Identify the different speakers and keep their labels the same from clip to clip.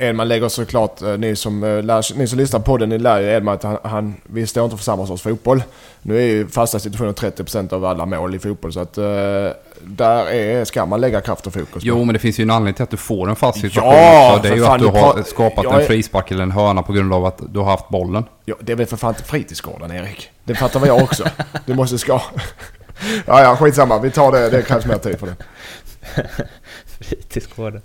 Speaker 1: Edman lägger såklart, eh, ni som, eh, lär, ni som lyssnar på den, ni lär ju Edman att han, han, vi står inte för samma sorts fotboll. Nu är ju fasta situationer 30% av alla mål i fotboll så att uh, där är, ska man lägga kraft och fokus på.
Speaker 2: Jo, men det finns ju en anledning till att du får en fast situation
Speaker 1: Ja.
Speaker 2: Det är ju att du har skapat en frispark eller en hörna på grund av att du har haft bollen.
Speaker 1: Ja, det är väl för fan inte fritidsgården Erik? Det fattar väl jag också. Du måste ska... Ja, ja, skitsamma. Vi tar det. Det krävs mer tid för det.
Speaker 3: Fritidsgården.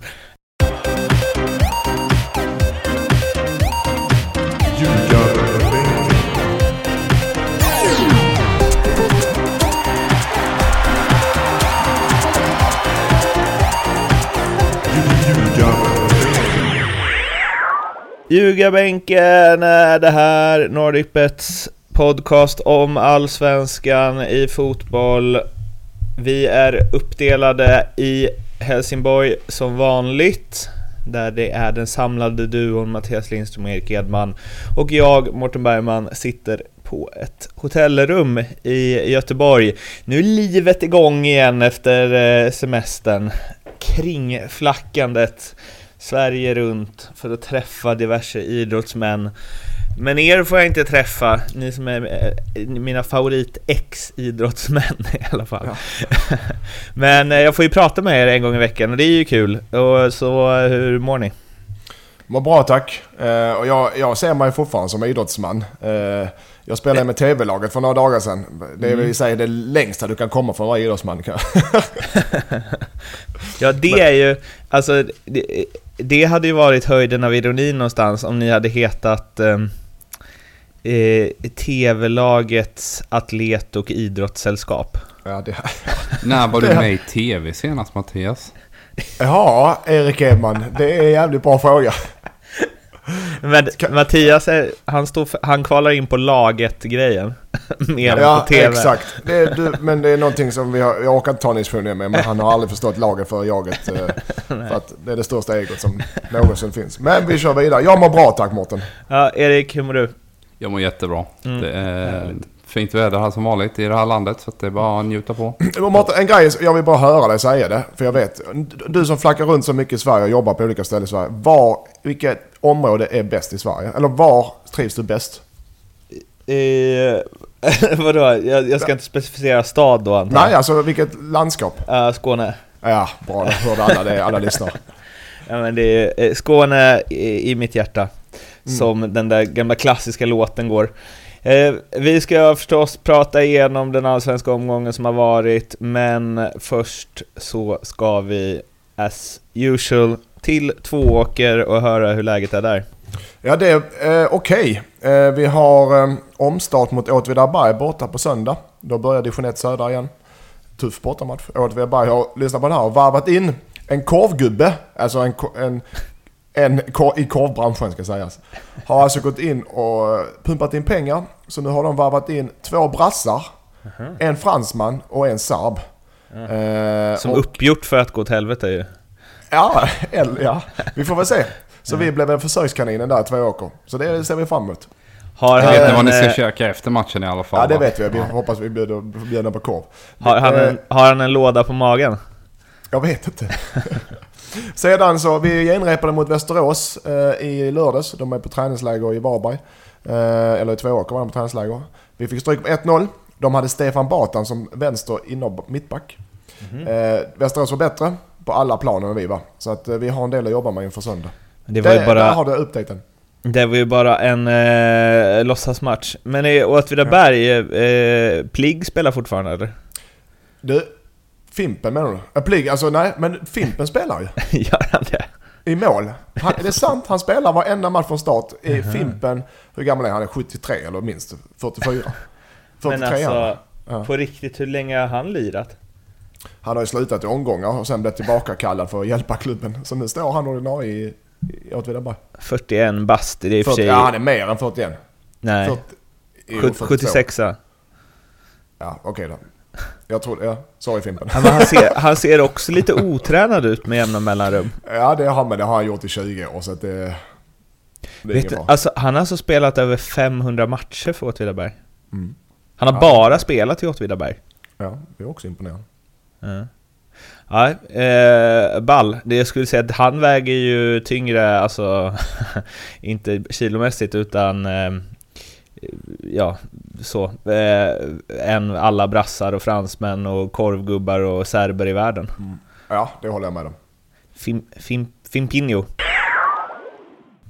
Speaker 3: Ljugarbänken är det här, Nordicbets podcast om allsvenskan i fotboll. Vi är uppdelade i Helsingborg som vanligt, där det är den samlade duon Mattias Lindström och Erik Edman. Och jag, Mårten Bergman, sitter på ett hotellrum i Göteborg. Nu är livet igång igen efter eh, semestern. Kringflackandet Sverige runt för att träffa diverse idrottsmän. Men er får jag inte träffa, ni som är eh, mina favorit ex-idrottsmän i alla fall. Men eh, jag får ju prata med er en gång i veckan och det är ju kul. Och så hur mår ni?
Speaker 1: Mår bra tack. Eh, och jag, jag ser mig fortfarande som idrottsman. Jag spelade med TV-laget för några dagar sedan. Det är väl i sig det längsta du kan komma att vara idrottsman.
Speaker 3: Ja, det är ju, alltså, det, det hade ju varit höjden av ironi någonstans om ni hade hetat ehm, eh, TV-lagets atlet och idrottssällskap.
Speaker 1: ja, det,
Speaker 2: När var du med i TV senast Mattias?
Speaker 1: ja, Erik Edman. Det är en jävligt bra fråga.
Speaker 3: Men Mattias, är, han, står för, han kvalar in på laget-grejen. Mer än
Speaker 1: Ja,
Speaker 3: på TV.
Speaker 1: exakt. Det är, du, men det är någonting som vi har, jag orkar inte ta en diskussion med, men han har aldrig förstått laget för jaget. eh, för att det är det största egot som någonsin finns. Men vi kör vidare. Jag mår bra tack Mårten.
Speaker 3: Ja, Erik, hur mår du?
Speaker 2: Jag mår jättebra.
Speaker 3: Mm,
Speaker 2: Det är fint väder här som vanligt i det här landet så att det är bara att njuta på.
Speaker 1: Mårten, en grej, jag vill bara höra dig säga det. För jag vet, du som flackar runt så mycket i Sverige och jobbar på olika ställen i Sverige. Var, vilket område är bäst i Sverige? Eller var trivs du bäst?
Speaker 3: Eh, vadå? Jag, jag ska inte specificera stad då antar
Speaker 1: Nej, alltså vilket landskap?
Speaker 3: jag? Eh, Skåne.
Speaker 1: Ja, bra. Det hörde alla det. Alla lyssnar.
Speaker 3: Ja, men det är eh, Skåne i, i mitt hjärta, som den där gamla klassiska låten går. Eh, vi ska förstås prata igenom den allsvenska omgången som har varit, men först så ska vi as usual till Tvååker och höra hur läget är där.
Speaker 1: Ja, det är eh, okej. Eh, vi har eh, omstart mot Åtvidaberg borta på söndag. Då börjar division 1 södra igen. Tuff bortamatch. Åtvidaberg har lyssnat på den här och varvat in en korvgubbe. Alltså en, en, en kor, i korvbranschen ska sägas. Har alltså gått in och eh, pumpat in pengar. Så nu har de varvat in två brassar. En fransman och en serb. Eh,
Speaker 3: Som
Speaker 1: och-
Speaker 3: uppgjort för att gå åt helvete ju.
Speaker 1: Ja, eller, ja, vi får väl se. Så vi blev väl försökskaninen där, två åker. Så det ser vi fram emot.
Speaker 3: Har han,
Speaker 2: vet inte vad ni
Speaker 3: en,
Speaker 2: ska
Speaker 3: eh,
Speaker 2: käka efter matchen i alla fall.
Speaker 1: Ja, det
Speaker 2: va?
Speaker 1: vet vi. Vi hoppas vi bjuder, bjuder på korv.
Speaker 3: har, han
Speaker 1: Eh,
Speaker 3: en, har han en låda på magen?
Speaker 1: Jag vet inte. Sedan så, vi genrepade mot Västerås eh, i lördags. De är på träningsläger i Varberg. Eh, eller i Tvååker var de på träningsläger. Vi fick stryk på 1-0. De hade Stefan Batan som vänster inner mittback. Eh, Västerås var bättre på alla planer än vi var. Så att eh, vi har en del att jobba med inför söndag.
Speaker 3: Det var ju
Speaker 1: Där-
Speaker 3: bara...
Speaker 1: Där har du updaten.
Speaker 3: Det var ju bara en eh, låtsasmatch. Men i Åtvidaberg, eh, Pligg spelar fortfarande eller?
Speaker 1: Du, Fimpen menar du? Äh, Pligg, alltså nej, men Fimpen spelar ju.
Speaker 3: Gör han det?
Speaker 1: I mål. Han, är det sant? Han spelar varenda match från start. I Fimpen, hur gammal är han? Han är 73 eller minst 44. 43
Speaker 3: Men alltså,
Speaker 1: Ja.
Speaker 3: på riktigt, hur länge har han lirat?
Speaker 1: Han har ju slutat i omgångar och sen blivit tillbaka kallad för att hjälpa klubben. Så nu står han ordinarie i, i Åtvidaberg.
Speaker 3: 41 bast, det är i och för
Speaker 1: 40,
Speaker 3: sig...
Speaker 1: ja, han är mer än 41.
Speaker 3: nej,
Speaker 1: 40, jo,
Speaker 3: Sjut-
Speaker 1: 42.
Speaker 3: 76 ja.
Speaker 1: Ja, okej då. Jag tror ja. Sorry Fimpen.
Speaker 3: men han, ser, han ser också lite otränad ut med jämna mellanrum.
Speaker 1: Ja, det har, men det har han gjort i 20 år så att det... Det
Speaker 3: Vet alltså, han har alltså spelat över 500 matcher för Åtvidaberg.
Speaker 1: Mm.
Speaker 3: Han har
Speaker 1: Ja.
Speaker 3: bara spelat i Åtvidaberg.
Speaker 1: Ja, det är också imponerande.
Speaker 3: Ja. Ja, eh, ball. Det jag skulle säga att han väger ju tyngre, alltså inte kilomässigt utan eh, ja, så, eh, än alla brassar och fransmän och korvgubbar och serber i världen.
Speaker 1: Mm. Ja, det håller jag med om.
Speaker 3: Fim, fim, Fimpinho.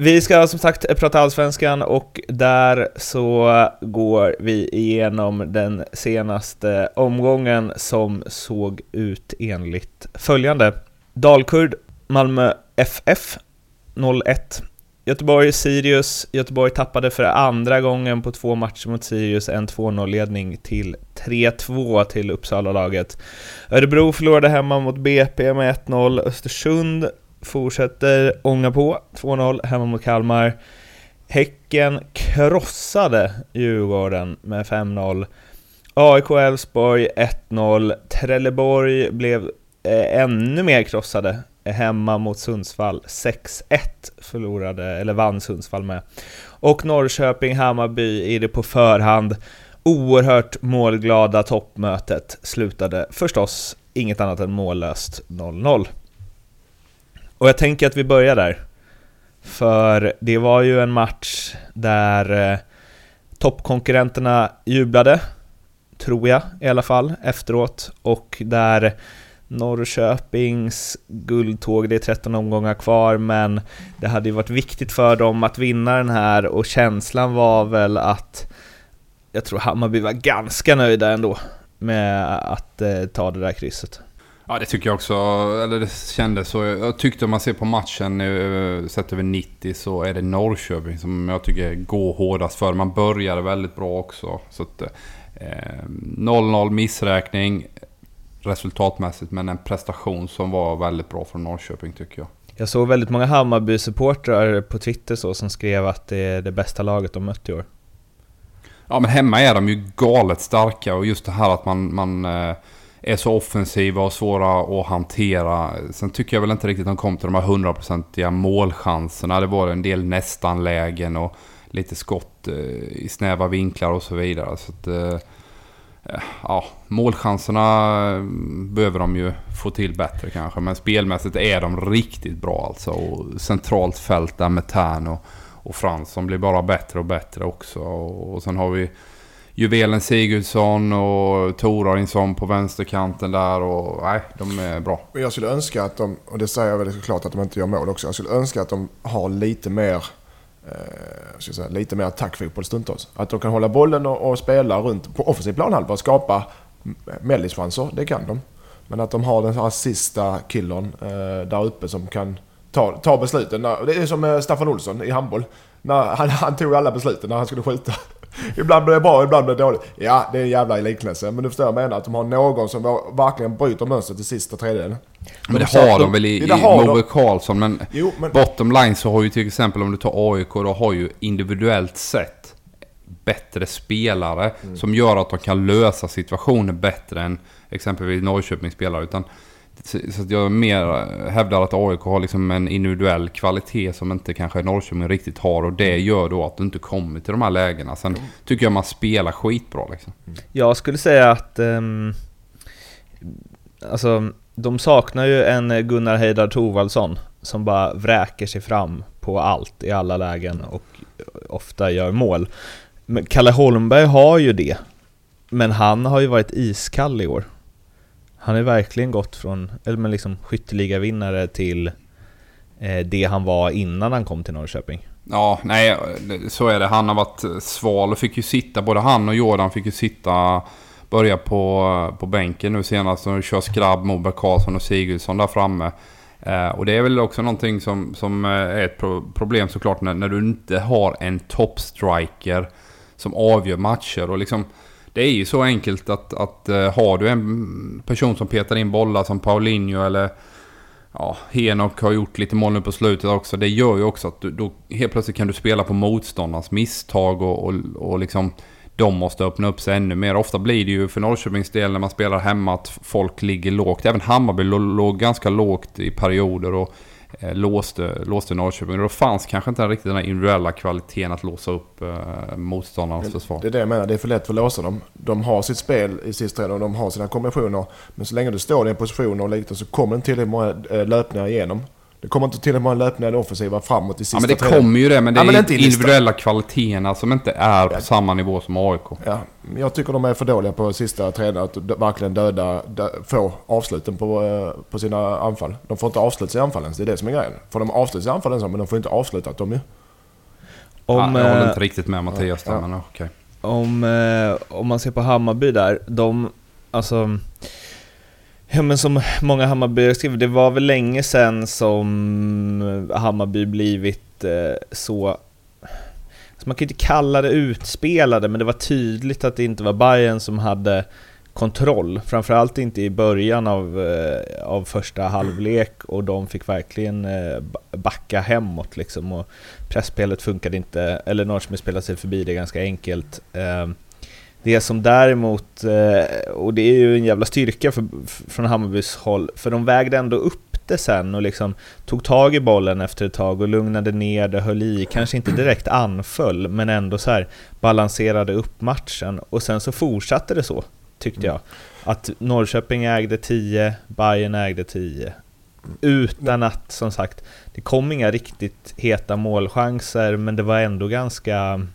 Speaker 3: Vi ska som sagt prata Allsvenskan och där så går vi igenom den senaste omgången som såg ut enligt följande. Dalkurd, Malmö FF 0-1. Göteborg, Sirius. Göteborg tappade för andra gången på två matcher mot Sirius en 2-0-ledning till 3-2 till Uppsala-laget. Örebro förlorade hemma mot BP med 1-0. Östersund fortsätter ånga på, 2-0 hemma mot Kalmar. Häcken krossade Djurgården med 5-0. AIK Elfsborg 1-0. Trelleborg blev eh, ännu mer krossade hemma mot Sundsvall. 6-1 förlorade, eller vann Sundsvall med. Och Norrköping-Hammarby i det på förhand oerhört målglada toppmötet slutade förstås inget annat än mållöst 0-0. Och jag tänker att vi börjar där. För det var ju en match där eh, toppkonkurrenterna jublade, tror jag i alla fall, efteråt. Och där Norrköpings guldtåg, det är 13 omgångar kvar, men det hade ju varit viktigt för dem att vinna den här och känslan var väl att jag tror Hammarby var ganska nöjda ändå med att eh, ta det där krysset.
Speaker 2: Ja, det tycker jag också. Eller det kändes så. Jag tyckte om man ser på matchen eh, sett över 90 så är det Norrköping som jag tycker går hårdast för. Man började väldigt bra också. Så att, eh, 0-0 missräkning resultatmässigt men en prestation som var väldigt bra från Norrköping tycker jag.
Speaker 3: Jag såg väldigt många Hammarby-supportrar på Twitter så som skrev att det är det bästa laget de mött i år.
Speaker 2: Ja men hemma är de ju galet starka och just det här att man, man eh, är så offensiva och svåra att hantera. Sen tycker jag väl inte riktigt att de kom till de här hundraprocentiga målchanserna. Det var en del nästan-lägen och lite skott eh, i snäva vinklar och så vidare. Så att, eh, eh, ja, målchanserna mm, behöver de ju få till bättre kanske. Men spelmässigt är de riktigt bra alltså. Och centralt fält där med Tern och, och Frans som blir bara bättre och bättre också. Och, och sen har vi juvelen Sigurdsson och Torarinsson på vänsterkanten där och nej, de är bra.
Speaker 1: Jag skulle önska att de, och det säger jag väl såklart att de inte gör mål också, jag skulle önska att de har lite mer eh, säga, lite mer attackfotboll stundtals. Att de kan hålla bollen och, och spela runt på offensiv planhalva och skapa mellischanser, det kan de. Men att de har den här sista killern eh, där uppe som kan ta, ta besluten. Det är som eh, Staffan Olsson i handboll. När han, han tog alla besluten när han skulle skjuta ibland blir det bra, ibland blir det dåligt. Ja, det är en jävla liknelse. Men du förstår vad jag menar. Att de har någon som verkligen bryter mönstret i sista tredjedelen.
Speaker 2: Men det har de väl i, i Moe Karlsson. Men, jo, men bottom line så har ju till exempel om du tar AIK, då har ju individuellt sett bättre spelare mm. som gör att de kan lösa situationer bättre än exempelvis Norrköpings spelare. Utan så att jag mer hävdar att AIK har liksom en individuell kvalitet som inte kanske Norrköping riktigt har. Och det gör då att du inte kommer till de här lägena. Sen tycker jag man spelar skitbra liksom.
Speaker 3: Jag skulle säga att... Um, alltså, de saknar ju en Gunnar Heidar Thorvaldsson som bara vräker sig fram på allt i alla lägen och ofta gör mål. Men Kalle Holmberg har ju det. Men han har ju varit iskall i år. Han har verkligen gått från, eller men liksom skytteligavinnare till eh, det han var innan han kom till Norrköping.
Speaker 2: Ja, nej, så är det. Han har varit sval och fick ju sitta, både han och Jordan fick ju sitta, börja på, på bänken nu senast. Och kör Skrabb, Moberg Karlsson och Sigurdsson där framme. Eh, och det är väl också någonting som, som eh, är ett problem såklart när, när du inte har en toppstriker som avgör matcher. Och liksom det är ju så enkelt att, att uh, har du en person som petar in bollar som Paulinho eller ja, Henok har gjort lite mål nu på slutet också. Det gör ju också att du, då helt plötsligt kan du spela på motståndarnas misstag och, och, och liksom de måste öppna upp sig ännu mer. Ofta blir det ju för Norrköpings del när man spelar hemma att folk ligger lågt. Även Hammarby låg ganska lågt i perioder och låste, låste Norrköping. Och då fanns kanske inte riktigt den här individuella kvaliteten att låsa upp eh, motståndarnas försvar.
Speaker 1: Det är det jag menar, det är för lätt för att låsa dem. De har sitt spel i sista trädet och de har sina kombinationer. Men så länge du står i en position och lite så kommer inte tillräckligt många eh, löpningar igenom. Det kommer inte tillräckligt många löpningar i det offensiva framåt i sista
Speaker 2: Ja men det
Speaker 1: trädet.
Speaker 2: kommer ju det, men det
Speaker 1: Ja, men
Speaker 2: är
Speaker 1: inte i
Speaker 2: individuella kvaliteterna som inte är på
Speaker 1: Ja.
Speaker 2: samma nivå som AIK.
Speaker 1: Ja, men jag tycker de är för dåliga på sista trädet att verkligen döda, dö, få avsluten på, eh, på sina anfall. De får inte avsluta sina anfall ens, det är det som är grejen. Får de avsluta sina anfall ens, men de får inte avsluta dem ju.
Speaker 3: Om,
Speaker 2: ja, jag håller
Speaker 3: eh,
Speaker 2: inte riktigt med Mattias där,
Speaker 1: ja.
Speaker 2: men okej.
Speaker 3: Om, eh, om man ser på Hammarby där, de, alltså... Ja men som många Hammarbyare skriver, det var väl länge sedan som Hammarby blivit eh, så... Alltså man kan ju inte kalla det utspelade, men det var tydligt att det inte var Bayern som hade kontroll. Framförallt inte i början av, eh, av första halvlek och de fick verkligen eh, backa hemåt liksom. Och pressspelet funkade inte, eller Norrköping spelade sig förbi det ganska enkelt. Eh, det som däremot, eh, och det är ju en jävla styrka för, från Hammarbys håll, för de vägde ändå upp det sen och liksom tog tag i bollen efter ett tag och lugnade ner det, höll i, kanske inte direkt anföll, men ändå så här balanserade upp matchen. Och sen så fortsatte det så, tyckte jag. Att Norrköping ägde 10, Bayern ägde 10. Utan att, som sagt, det kom inga riktigt heta målchanser, men det var ändå ganska...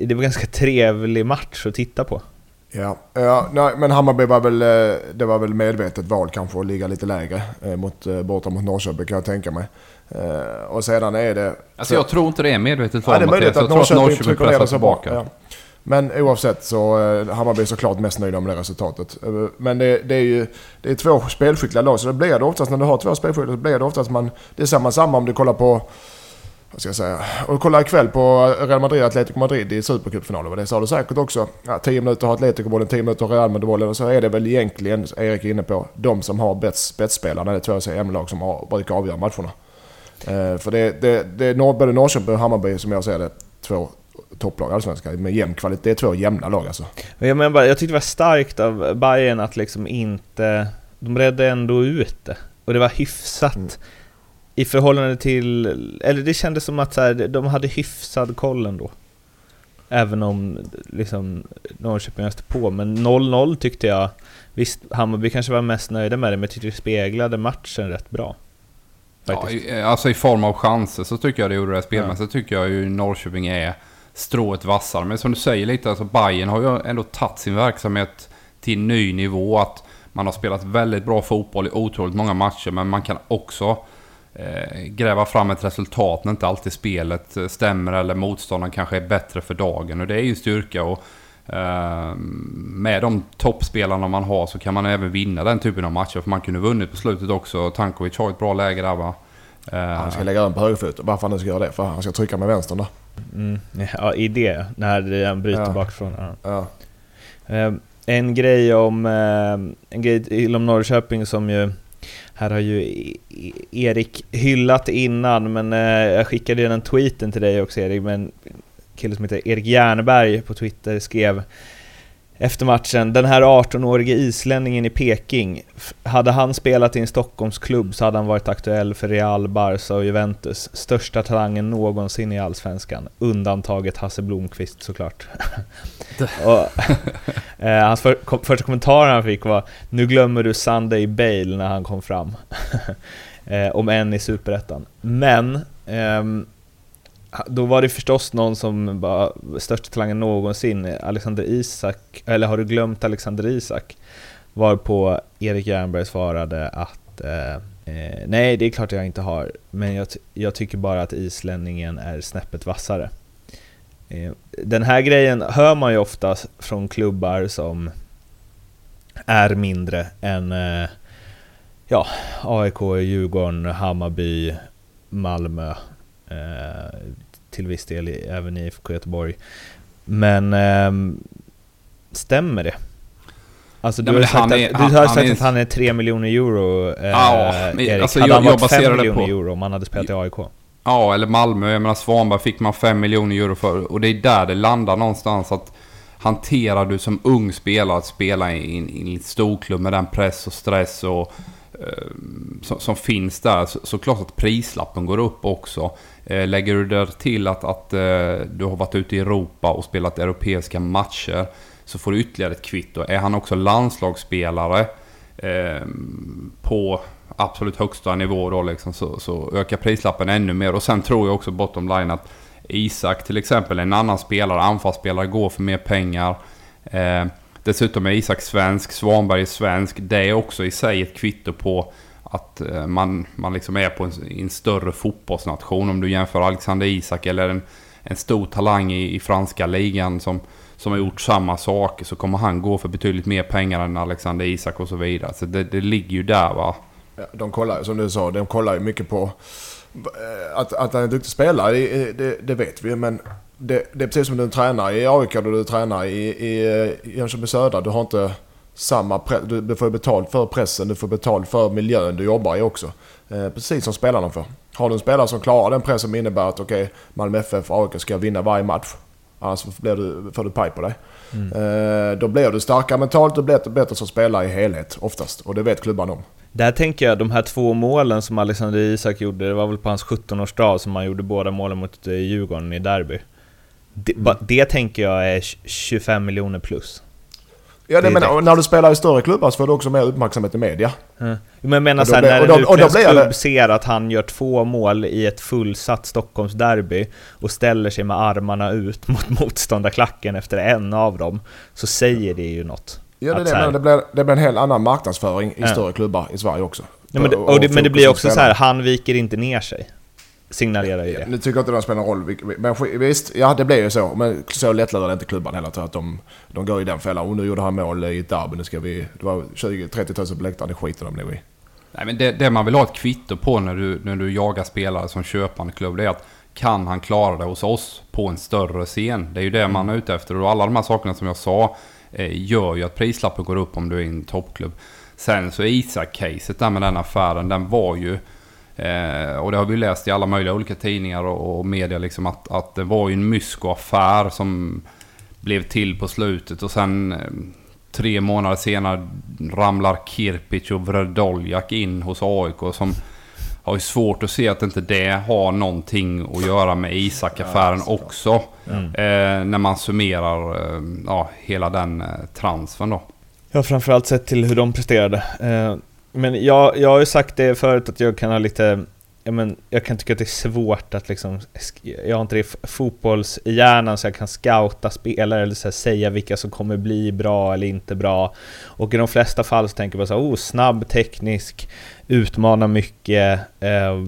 Speaker 3: eh, Det var ganska trevlig match att titta på.
Speaker 1: Ja, ja nej, men Hammarby var väl, eh, det var väl medvetet val kanske att ligga lite lägre eh, mot, borta mot Norrköping kan jag tänka mig. Och sedan är det...
Speaker 2: Alltså jag tror inte det är medvetet
Speaker 1: Ja,
Speaker 2: val
Speaker 1: det är möjligt att
Speaker 2: att
Speaker 1: Norrköping
Speaker 2: Norrköping pressar
Speaker 1: så bra.
Speaker 2: tillbaka.
Speaker 1: Ja. Men oavsett så Hammarby är såklart mest nöjda med det resultatet. Men det, det är ju det är två spelskickliga lag så det blir det oftast när du har två spelskickliga så blir det oftast man... Det är samma samma om du kollar på... Vad ska jag säga? Och kolla ikväll på Real Madrid Atletico Madrid i Supercupfinalen. Det sa du säkert också. Ja, 10 minuter har Atletico bollen, 10 minuter har Real Madrid bollen. Och så är det väl egentligen, Erik är inne på, de som har spetsspelarna. Det är två CM-lag som har, brukar avgöra matcherna. Eh, för det, det, det är Nor- både Norrköping och Hammarby som jag ser det, två topplag i Allsvenskan med jämn kvalitet. Det är två jämna lag alltså.
Speaker 3: Jag, menar bara, jag tyckte det var starkt av Bayern att liksom inte... De redde ändå ut det. Och det var hyfsat
Speaker 1: Mm.
Speaker 3: I förhållande till... Eller det kändes som att så här, de hade hyfsad koll ändå. Även om liksom Norrköping öste på. Men 0-0 tyckte jag... Visst, Hammarby kanske var mest nöjda med det, men jag tyckte det speglade matchen rätt bra.
Speaker 2: Ja,
Speaker 3: Faktiskt.
Speaker 2: i- alltså i form av chanser så tycker jag det gjorde det. Spelmässigt tycker jag ju Norrköping är strået vassare. Men som du säger lite, alltså Bayern har ju ändå tagit sin verksamhet till ny nivå. Att man har spelat väldigt bra fotboll i otroligt många matcher, men man kan också eh, gräva fram ett resultat när inte alltid spelet eh, stämmer eller motståndaren kanske är bättre för dagen. Och det är ju styrka. Och, eh, med de toppspelarna man har så kan man även vinna den typen av matcher. För man kunde vunnit på slutet också. Tankovic har ett bra läge där va. Eh,
Speaker 1: Han ska lägga den på högerfot. Varför han nu ska göra det? För han ska trycka med vänstern då.
Speaker 3: Mm, ja, i det, när han bryter
Speaker 1: Ja.
Speaker 3: bakifrån. Ja.
Speaker 1: Ja.
Speaker 3: Eh, en grej om, eh, en grej om Norrköping som ju, här har ju e-, e-, Erik hyllat innan, men eh, jag skickade ju den tweeten till dig också Erik, men en kille som heter Erik Järnberg på Twitter skrev efter matchen, den här 18-årige islänningen i Peking, hade han spelat i en Stockholmsklubb så hade han varit aktuell för Real, Barca och Juventus. Största talangen någonsin i Allsvenskan. Undantaget Hasse Blomqvist såklart. och, eh, hans för, kom, första kommentar han fick var Nu glömmer du Sunday Bale när han kom fram. eh, om än i Superettan. Men ehm, då var det förstås någon som bara, största talangen någonsin, Alexander Isak, eller har du glömt Alexander Isak? Varpå Erik Jernberg svarade att eh, eh, nej, det är klart jag inte har, men jag, jag tycker bara att islänningen är snäppet vassare. Eh, den här grejen hör man ju ofta från klubbar som är mindre än eh, ja, AIK, Djurgården, Hammarby, Malmö, till viss del även i IFK Göteborg. Men ehm, stämmer det? Alltså du
Speaker 2: Nej,
Speaker 3: har sagt, att,
Speaker 2: är-
Speaker 3: du
Speaker 2: han-
Speaker 3: har sagt
Speaker 2: är-
Speaker 3: att han är 3 miljoner euro, eh,
Speaker 2: Ja, men
Speaker 3: Erik.
Speaker 2: alltså,
Speaker 3: hade
Speaker 2: jag-
Speaker 3: han varit 5
Speaker 2: baserar det
Speaker 3: miljoner
Speaker 2: på-
Speaker 3: euro om han hade spelat i AIK?
Speaker 2: Ja, eller Malmö. Jag menar Svanberg fick man 5 miljoner euro för. Och det är där det landar någonstans. att Hanterar du som ung spelare att spela i en, storklubb med den press och stress och som, som, finns där så, så klart att prislappen går upp också. Eh, lägger du där till att, att eh, du har varit ute i Europa och spelat europeiska matcher så får du ytterligare ett kvitto. Är han också landslagsspelare eh, på absolut högsta nivå då liksom, så, så ökar prislappen ännu mer. Och sen tror jag också bottom line att Isak till exempel, en annan spelare, anfallsspelare, går för mer pengar. Eh, dessutom är Isak svensk, Svanberg är svensk. Det är också i sig ett kvitto på att eh, man, man liksom är på en, en, större fotbollsnation. Om du jämför Alexander Isak eller en, en stor talang i, i franska ligan som, som har gjort samma saker så kommer han gå för betydligt mer pengar än Alexander Isak och så vidare. Så det, det ligger ju där va.
Speaker 1: Ja, de kollar som du sa, de kollar ju mycket på eh, att, att han är en duktig spelare, det, det, det vet vi. Men det, det, är precis som du tränar i AIK och du tränar i, i eh, Jönköping Södra. Du har inte samma press. Du, du får betalt för pressen, du får betalt för miljön du jobbar i också. Eh, precis som spelarna får. Har du en spelare som klarar den pressen som innebär att okej, okay, Malmö FF och AIK ska vinna varje match. Annars blir du, får du paj på dig. Mm. Eh, då blir du starkare mentalt och blir bättre som spelare i helhet oftast. Och det vet klubban om.
Speaker 3: Där tänker jag, de här två målen som Alexander Isak gjorde, det var väl på hans 17-årsdag som han gjorde båda målen mot eh, Djurgården i derby. Det, mm. det tänker jag är 25 miljoner plus.
Speaker 1: Ja, det men, när du spelar i större klubbar så får du också mer uppmärksamhet i media.
Speaker 3: Mm. Men jag menar såhär, när en utländsk klubb det... ser att han gör två mål i ett fullsatt Stockholmsderby och ställer sig med armarna ut mot motståndarklacken efter en av dem, så säger det ju något.
Speaker 1: Ja, det, är det, men det, blir, det blir en helt annan marknadsföring i ja. större klubbar i Sverige också.
Speaker 3: Ja, men, det, och det, men det blir också så här, han viker inte ner sig signalerar ju det.
Speaker 1: Nu tycker jag inte det spelar någon roll. Men visst, ja det blir ju så. Men så lättlurade är inte klubban heller. Att de, de går i den fällan. Och nu gjorde han mål i ett derby. Nu ska vi... Det var 20-30 000 på läktaren. Det skiter de nog i.
Speaker 2: Nej men det, det, man vill ha ett kvitto på när du, när du jagar spelare som köpande klubb. Det är att kan han klara det hos oss på en större scen? Det är ju det man är ute efter. Och alla de här sakerna som jag sa eh, gör ju att prislappen går upp om du är en toppklubb. Sen så Isak-caset där med den affären, den var ju Eh, och det har vi läst i alla möjliga olika tidningar och, och media liksom att, att det var ju en mysko-affär som blev till på slutet och sen eh, tre månader senare ramlar Kirpic och Vredoljak in hos AIK som har ju svårt att se att inte det har någonting att göra med Isak-affären ja, också. Mm. Eh, när man summerar eh, ja, hela den eh, transfern då.
Speaker 3: Ja, framförallt sett till hur de presterade. Eh, men jag, jag har ju sagt det förut att jag kan ha lite Ja, men jag kan tycka att det är svårt att liksom, jag har inte det fotbollshjärnan så jag kan scouta spelare eller så säga vilka som kommer bli bra eller inte bra. Och i de flesta fall så tänker man så här, oh, snabb, teknisk, utmanar mycket, eh,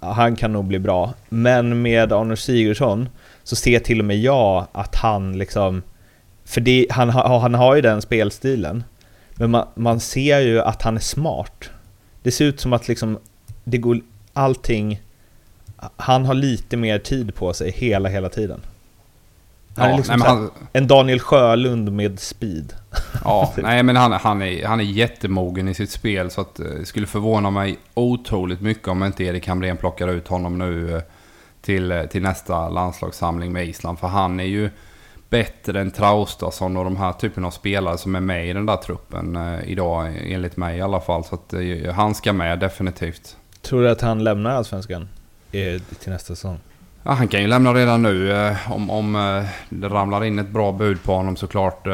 Speaker 3: han kan nog bli bra. Men med Arnold Sigurdsson så ser till och med jag att han liksom, för det, han, han har ju den spelstilen. Men man, man ser ju att han är smart. Det ser ut som att liksom, det går allting... Han har lite mer tid på sig hela, hela tiden. Han ja, är liksom nej, han, en Daniel Sjölund med speed.
Speaker 2: Ja, nej men han, han, är, han är jättemogen i sitt spel så att det skulle förvåna mig otroligt mycket om inte Erik Hamrén plockar ut honom nu eh, till, eh, till nästa landslagssamling med Island. För han är ju bättre än Traustason och de här typen av spelare som är med i den där truppen eh, idag, enligt mig i alla fall. Så att eh, han ska med definitivt.
Speaker 3: Tror du att han lämnar Allsvenskan till nästa säsong?
Speaker 2: Ja, han kan ju lämna redan nu eh, om, om det ramlar in ett bra bud på honom såklart.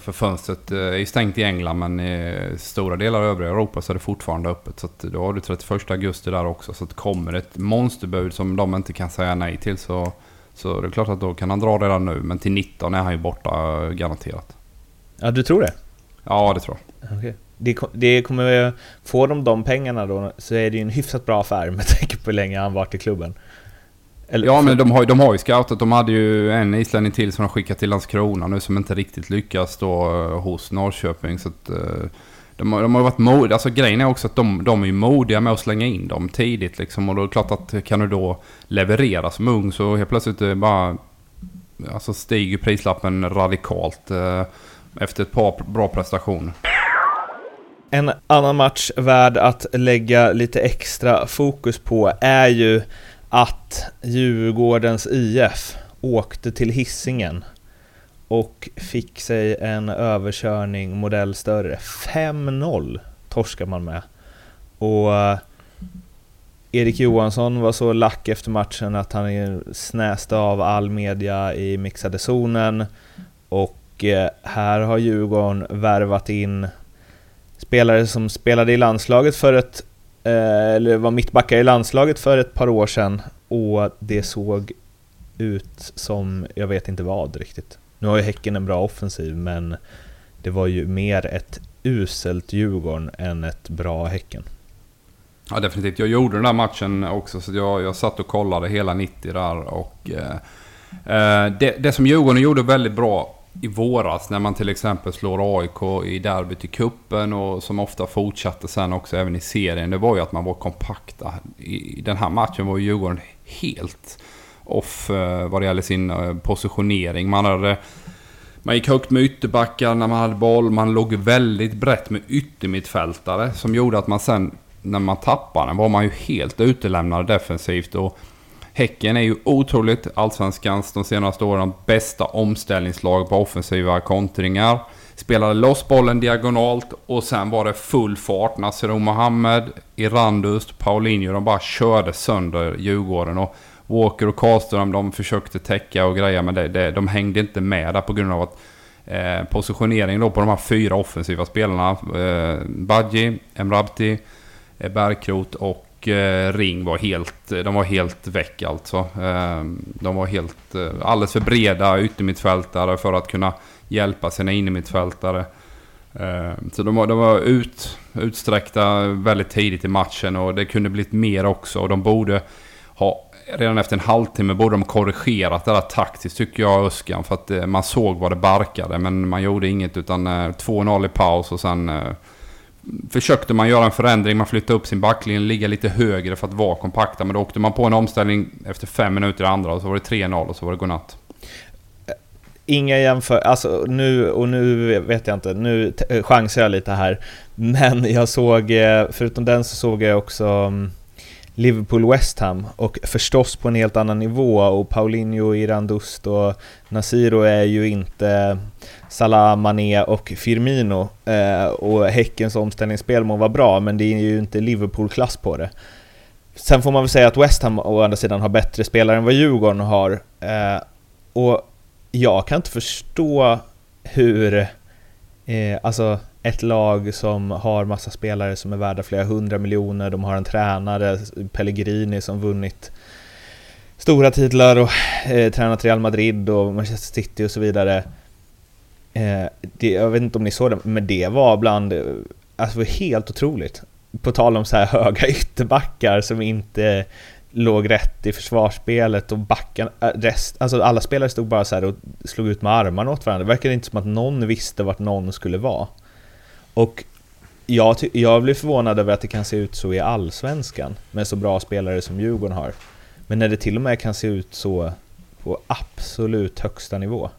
Speaker 2: För fönstret är ju stängt i England men i stora delar av övriga Europa så är det fortfarande öppet. Så att då har du 31 augusti där också. Så att kommer ett monsterbud som de inte kan säga nej till så så det är klart att då kan han dra redan nu, men till 19 är han ju borta garanterat.
Speaker 3: Ja, du tror det?
Speaker 2: Ja, det tror
Speaker 3: jag. Okay. Det, det kommer... Får de de pengarna då så är det ju en hyfsat bra affär med tanke på hur länge han varit i klubben.
Speaker 2: Eller, ja, men de har, de har ju scoutat. De hade ju en islänning till som de skickat till Landskrona nu som inte riktigt lyckas då eh, hos Norrköping. Så att, eh, de, har, de har varit modiga. Alltså grejen är också att de, de är ju modiga med att slänga in dem tidigt liksom. Och då är det klart att kan du då leverera som ung så helt plötsligt eh, bara... Alltså stiger prislappen radikalt eh, efter ett par bra prestationer.
Speaker 3: En annan match värd att lägga lite extra fokus på är ju att Djurgårdens IF åkte till hissingen och fick sig en överkörning modell större. 5-0 torskar man med. och eh, Erik Johansson var så lack efter matchen att han snäste av all media i mixade zonen och eh, här har Djurgården värvat in spelare som spelade i landslaget för ett eh, eller var mittbackar i landslaget för ett par år sedan och det såg ut som jag vet inte vad riktigt. Nu har ju Häcken en bra offensiv men det var ju mer ett uselt Djurgården än ett bra Häcken.
Speaker 2: Ja definitivt. Jag gjorde den där matchen också så jag, jag satt och kollade hela 90 där och eh, eh, det, det som Djurgården gjorde väldigt bra i våras när man till exempel slår AIK i derbyt i kuppen och som ofta fortsatte sen också även i serien. Det var ju att man var kompakta. I den här matchen var ju Djurgården helt off eh, vad det gäller sin eh, positionering. Man hade man gick högt med ytterbackar när man hade boll. Man låg väldigt brett med yttermittfältare som gjorde att man sen när man tappade den var man ju helt utelämnad defensivt. Och Häcken är ju otroligt allsvenskans de senaste åren bästa omställningslag på offensiva kontringar. Spelade loss bollen diagonalt och sen var det full fart. Nasser Mohammed, Irandust, Paulinho, de bara körde sönder Djurgården. Och Walker och Karlström, de försökte täcka och greja men det, det, de hängde inte med där på grund av att eh, positioneringen då på de här fyra offensiva spelarna. Eh, Badji, Emrabti, eh, Bergkrot och eh, Ring var helt, de var helt väck alltså. Eh, de var helt, eh, alldeles för breda yttermittfältare för att kunna hjälpa sina innermittfältare. Eh, så de var, de var ut, utsträckta väldigt tidigt i matchen och det kunde blivit mer också. Och de borde ha redan efter en halvtimme borde de korrigerat det där taktiskt tycker jag Öskan. För att eh, man såg vad det barkade men man gjorde inget utan eh, 2-0 i paus och sen eh, försökte man göra en förändring. Man flyttade upp sin backlinje, ligga lite högre för att vara kompakta. Men då åkte man på en omställning efter fem minuter i andra och så var det 3-0 och så var det godnatt.
Speaker 3: Inga jämför, alltså nu och nu vet jag inte, nu chansar jag lite här. Men jag såg, förutom den så såg jag också mm, Liverpool-West Ham och förstås på en helt annan nivå. Och Paulinho, Irandust och Nasiro är ju inte Salah, Mané och Firmino. Eh, och Häckens omställningsspel må vara bra men det är ju inte Liverpool-klass på det. Sen får man väl säga att West Ham å andra sidan har bättre spelare än vad Djurgården har. Eh, och jag kan inte förstå hur, eh, alltså ett lag som har massa spelare som är värda flera hundra miljoner, de har en tränare, Pellegrini, som vunnit stora titlar och eh, tränat Real Madrid och Manchester City och så vidare. Eh, det, jag vet inte om ni såg det, men det var bland, eh, alltså var helt otroligt. På tal om så här höga ytterbackar som inte låg rätt i försvarsspelet och backarna, eh, rest, alltså alla spelare stod bara så och slog ut med armarna åt varandra. Det verkade inte som att någon visste vart någon skulle vara. Och jag, jag blir förvånad över att det kan se ut så i Allsvenskan med så bra spelare som Djurgården har. Men när det till och med kan se ut så på absolut högsta nivå.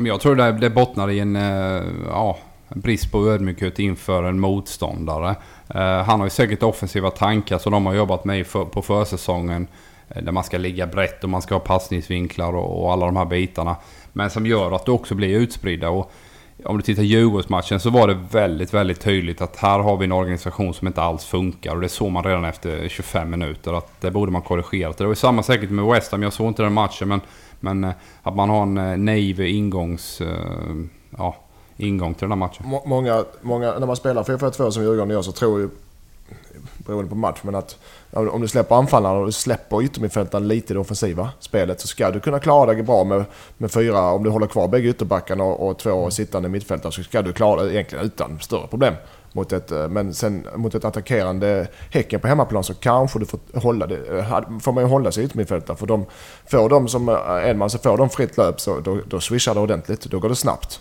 Speaker 2: Jag tror det, det bottnar i en eh, ja, brist på ödmjukhet inför en motståndare. Eh, han har ju säkert offensiva tankar som de har jobbat med på försäsongen. Eh, där man ska ligga brett och man ska ha passningsvinklar och, och alla de här bitarna. Men som gör att du också blir utspridda. Och om du tittar Djurgårdsmatchen så var det väldigt, väldigt tydligt att här har vi en organisation som inte alls funkar. Och det såg man redan efter 25 minuter att det borde man korrigera. Det var samma säkert med West Ham. Jag såg inte den matchen men, men eh, att man har en eh, naiv ingångs... Eh, ja, ingång till den här matchen.
Speaker 1: Många, många, när man spelar 4-4-2 som Djurgården gör så tror ju beroende på match, men att om du släpper anfallarna och du släpper yttermittfältaren lite i det offensiva spelet så ska du kunna klara dig bra med, med fyra, om du håller kvar bägge ytterbackarna och, och två sittande mittfältare så ska du klara det egentligen utan större problem. Mot ett, eh, men sen mot ett attackerande Häcken på hemmaplan så kanske du får hålla det, eh, får man ju hålla sig yttermittfältare för de, får de som eh, en man så får de fritt löp så då, då swishar det ordentligt, då går det snabbt.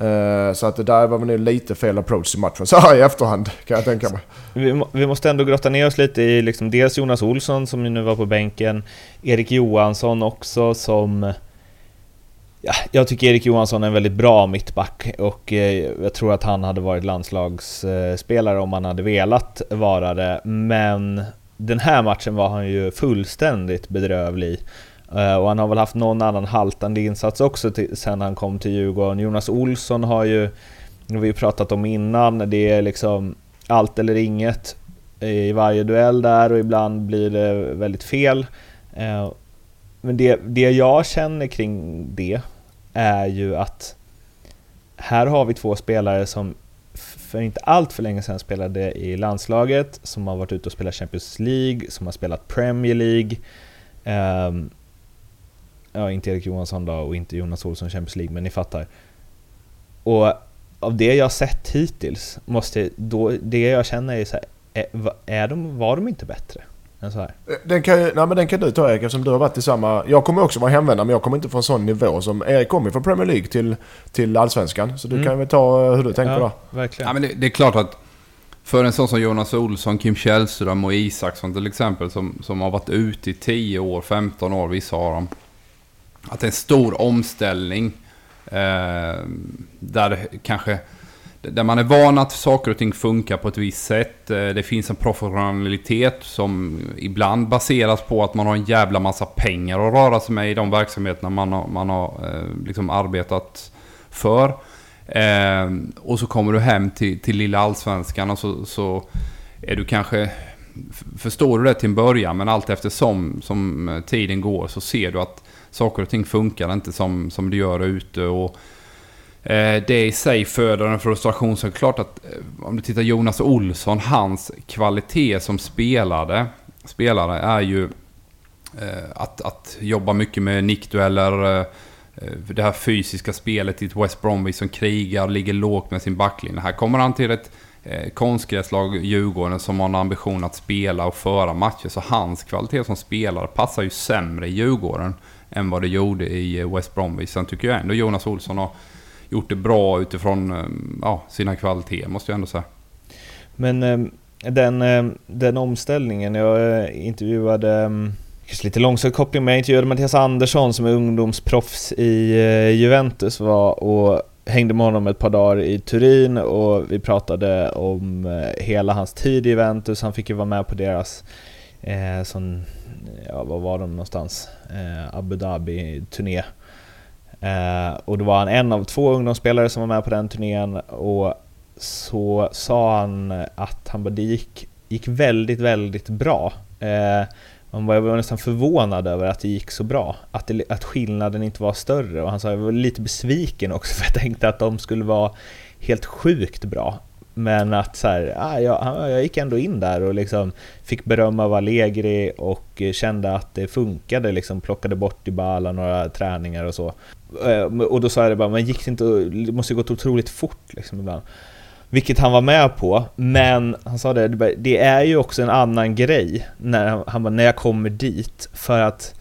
Speaker 1: Mm. Så att det där var väl lite fel approach i matchen, så här i efterhand kan jag tänka mig.
Speaker 3: Vi, vi måste ändå grotta ner oss lite i liksom dels Jonas Olsson som nu var på bänken, Erik Johansson också som... Ja, jag tycker Erik Johansson är en väldigt bra mittback och eh, jag tror att han hade varit landslagsspelare om han hade velat vara det, men den här matchen var han ju fullständigt bedrövlig Eh, och han har väl haft någon annan haltande insats också till, sen han kom till Djurgården. Jonas Olsson har ju, det har vi ju pratat om innan, det är liksom allt eller inget. i varje duell där och ibland blir det väldigt fel. Eh, men det, det jag känner kring det är ju att här har vi två spelare som för inte allt för länge sedan spelade i landslaget, som har varit ute och spelat Champions League, som har spelat Premier League. Um, ja, inte Erik Johansson då och inte Jonas Olsson Champions League, men ni fattar. Och av det jag sett hittills, måste, då, det jag känner är så här, är, är de, var de inte bättre? Än så här?
Speaker 1: Den kan, nej, men den kan du ta Erik eftersom du har varit i samma... Jag kommer också vara hemvändare men jag kommer inte från sån nivå som... Erik kommer från Premier League till, till Allsvenskan. Så du mm. kan väl ta hur du tänker ja,
Speaker 3: där. Verkligen.
Speaker 2: Ja, men det, det, är klart att för en sån som Jonas Olsson, Kim Källström och Isaksson till exempel som, som har varit ute i 10 år, 15 år, vissa har dem. Att det är en stor omställning. Eh, där kanske där man är van att saker och ting funkar på ett visst sätt. Eh, det finns en professionalitet som ibland baseras på att man har en jävla massa pengar att röra sig med i de verksamheterna man har, man har eh, liksom arbetat för. Eh, och så kommer du hem till, till lilla allsvenskan och så, så är du kanske... Förstår du det till en början men allt eftersom som tiden går så ser du att saker och ting funkar inte som, som det gör ute. Och Eh, det i sig föder en frustration. Så är det klart att eh, om du tittar Jonas Olsson, hans kvalitet som spelare, spelare är ju eh, att, att jobba mycket med nickdueller, eh, eh, det här fysiska spelet i ett West Bromwich som krigar, ligger lågt med sin backlinje. Här kommer han till ett eh, konstgräslag, Djurgården, som har en ambition att spela och föra matcher. Så hans kvalitet som spelare passar ju sämre i Djurgården än vad det gjorde i eh, West Bromwich. Sen tycker jag ändå Jonas Olsson har gjort det bra utifrån eh, ja, sina kvaliteter måste jag ändå säga.
Speaker 3: Men eh, den, den omställningen, jag intervjuade Kanske lite långsökt koppling, men jag intervjuade Mattias Andersson som är ungdomsproffs i Juventus var och hängde med honom ett par dagar i Turin och vi pratade om hela hans tid i Juventus. Han fick ju vara med på deras, eh, sån, ja var var de någonstans? Eh, Abu Dhabi-turné Eh, och då var han en av två ungdomsspelare som var med på den turnén och så sa han att han bara, det gick, gick väldigt, väldigt bra. Eh, man var, var nästan förvånad över att det gick så bra, att, det, att skillnaden inte var större. Och han sa jag var lite besviken också för jag tänkte att de skulle vara helt sjukt bra. Men att så här, ah, jag, jag gick ändå in där och liksom fick beröm av Allegri och kände att det funkade, liksom plockade bort Dybala några träningar och så. Ehm, och då sa jag det bara, men gick det inte, det måste ju gått otroligt fort liksom ibland. Vilket han var med på, men han sa det, det är ju också en annan grej när, han bara, när jag kommer dit, för att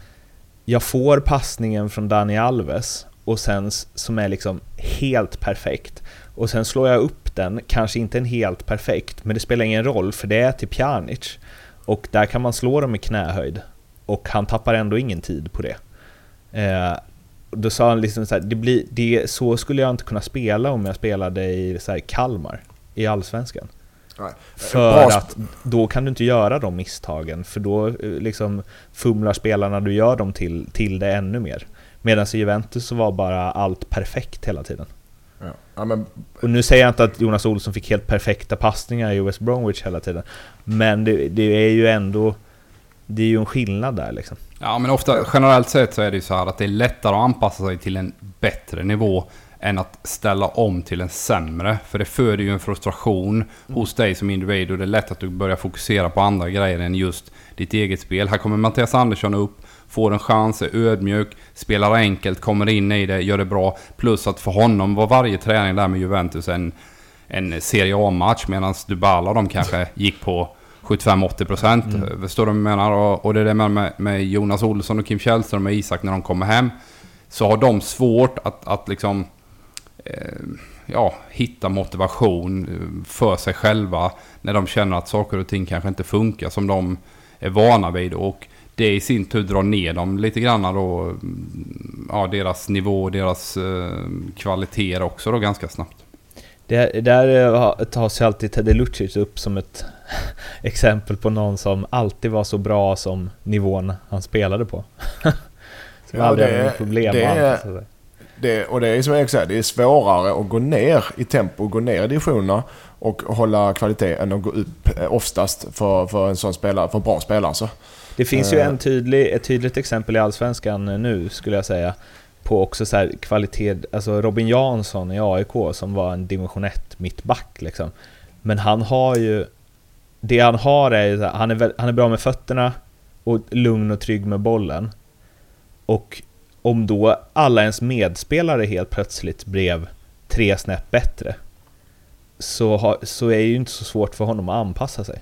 Speaker 3: jag får passningen från Dani Alves och sen som är liksom helt perfekt och sen slår jag upp den, kanske inte en helt perfekt, men det spelar ingen roll för det är till Pjanic. Och där kan man slå dem i knähöjd. Och han tappar ändå ingen tid på det. Eh, då sa han liksom så här, det blir, det, så skulle jag inte kunna spela om jag spelade i så här, Kalmar, i Allsvenskan. Nej. För att då kan du inte göra de misstagen, för då eh, liksom fumlar spelarna du gör dem till, till det ännu mer. Medan i Juventus så var bara allt perfekt hela tiden. Ja. Men... Och nu säger jag inte att Jonas Olsson fick helt perfekta passningar i West Bromwich hela tiden. Men det, det, är ju ändå... Det är ju en skillnad där liksom.
Speaker 2: Ja, men ofta generellt sett så är det ju så här att det är lättare att anpassa sig till en bättre nivå än att ställa om till en sämre. För det föder ju en frustration mm. hos dig som individ och det är lätt att du börjar fokusera på andra grejer än just ditt eget spel. Här kommer Mattias Andersson upp får en chans, är ödmjuk, spelar enkelt, kommer in i det, gör det bra. Plus att för honom var varje träning där med Juventus en, en Serie A-match medan Dybala de kanske gitt på 75-80%. Mm. Förstår du vad jag menar? Och, och det är det med, med Jonas Olsson och Kim Källström och Isak när de kommer hem. Så har de svårt att, att liksom... Eh, ja, hitta motivation för sig själva när de känner att saker och ting kanske inte funkar som de är vana vid. Och det i sin tur drar ner dem lite grann då. Ja, deras nivå och deras eh, kvaliteter också då ganska snabbt.
Speaker 3: Det, där eh, tas ju alltid Teddy Lucic upp som ett exempel på någon som alltid var så bra som nivån han spelade på. som ja, aldrig hade problem det, med
Speaker 1: det, och det är som jag säger, det är svårare att gå ner i tempo, gå ner i divisionerna. och hålla kvalitet än att gå upp eh, oftast för, för en sån spelare, för en bra spelare. Alltså.
Speaker 3: Det finns ju en tydlig, ett tydligt exempel i Allsvenskan nu, skulle jag säga, på också så kvalitet, alltså Robin Jansson i AIK som var en dimension 1 mittback liksom. Men han har ju, det han har är ju han är, han är bra med fötterna och lugn och trygg med bollen. Och om då alla ens medspelare helt plötsligt blev tre snäpp bättre, så, har, så är det ju inte så svårt för honom att anpassa sig.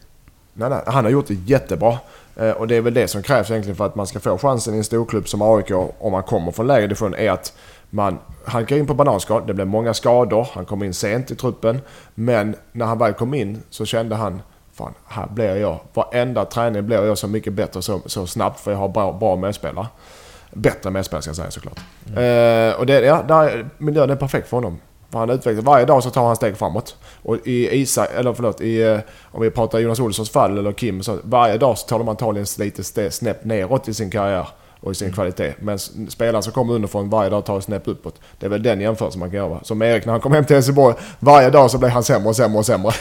Speaker 1: Nej, nej, han har gjort det jättebra. Eh, och det är väl det som krävs egentligen för att man ska få chansen i en storklubb som AIK om man kommer från lägre division är att man halkar in på bananskal. Det blev många skador. Han kom in sent i truppen. Men när han väl kom in så kände han Fan, här blir jag. Varenda träning blir jag så mycket bättre så, så snabbt för jag har bra, bra medspelare. Bättre medspelare ska jag säga såklart. Mm. Eh, och det, ja, där, miljön är perfekt för honom. Han utvecklas. Varje dag så tar han steg framåt. Och i Isa, eller förlåt, i, eh, om vi pratar Jonas Olssons fall eller Kim, så varje dag så tar de antagligen lite snäpp neråt i sin karriär och i sin mm. kvalitet. Men spelare som kommer underifrån varje dag tar ett snäpp uppåt. Det är väl den jämförelsen man kan göra. Som Erik när han kom hem till Helsingborg, varje dag så blev han sämre och sämre och sämre.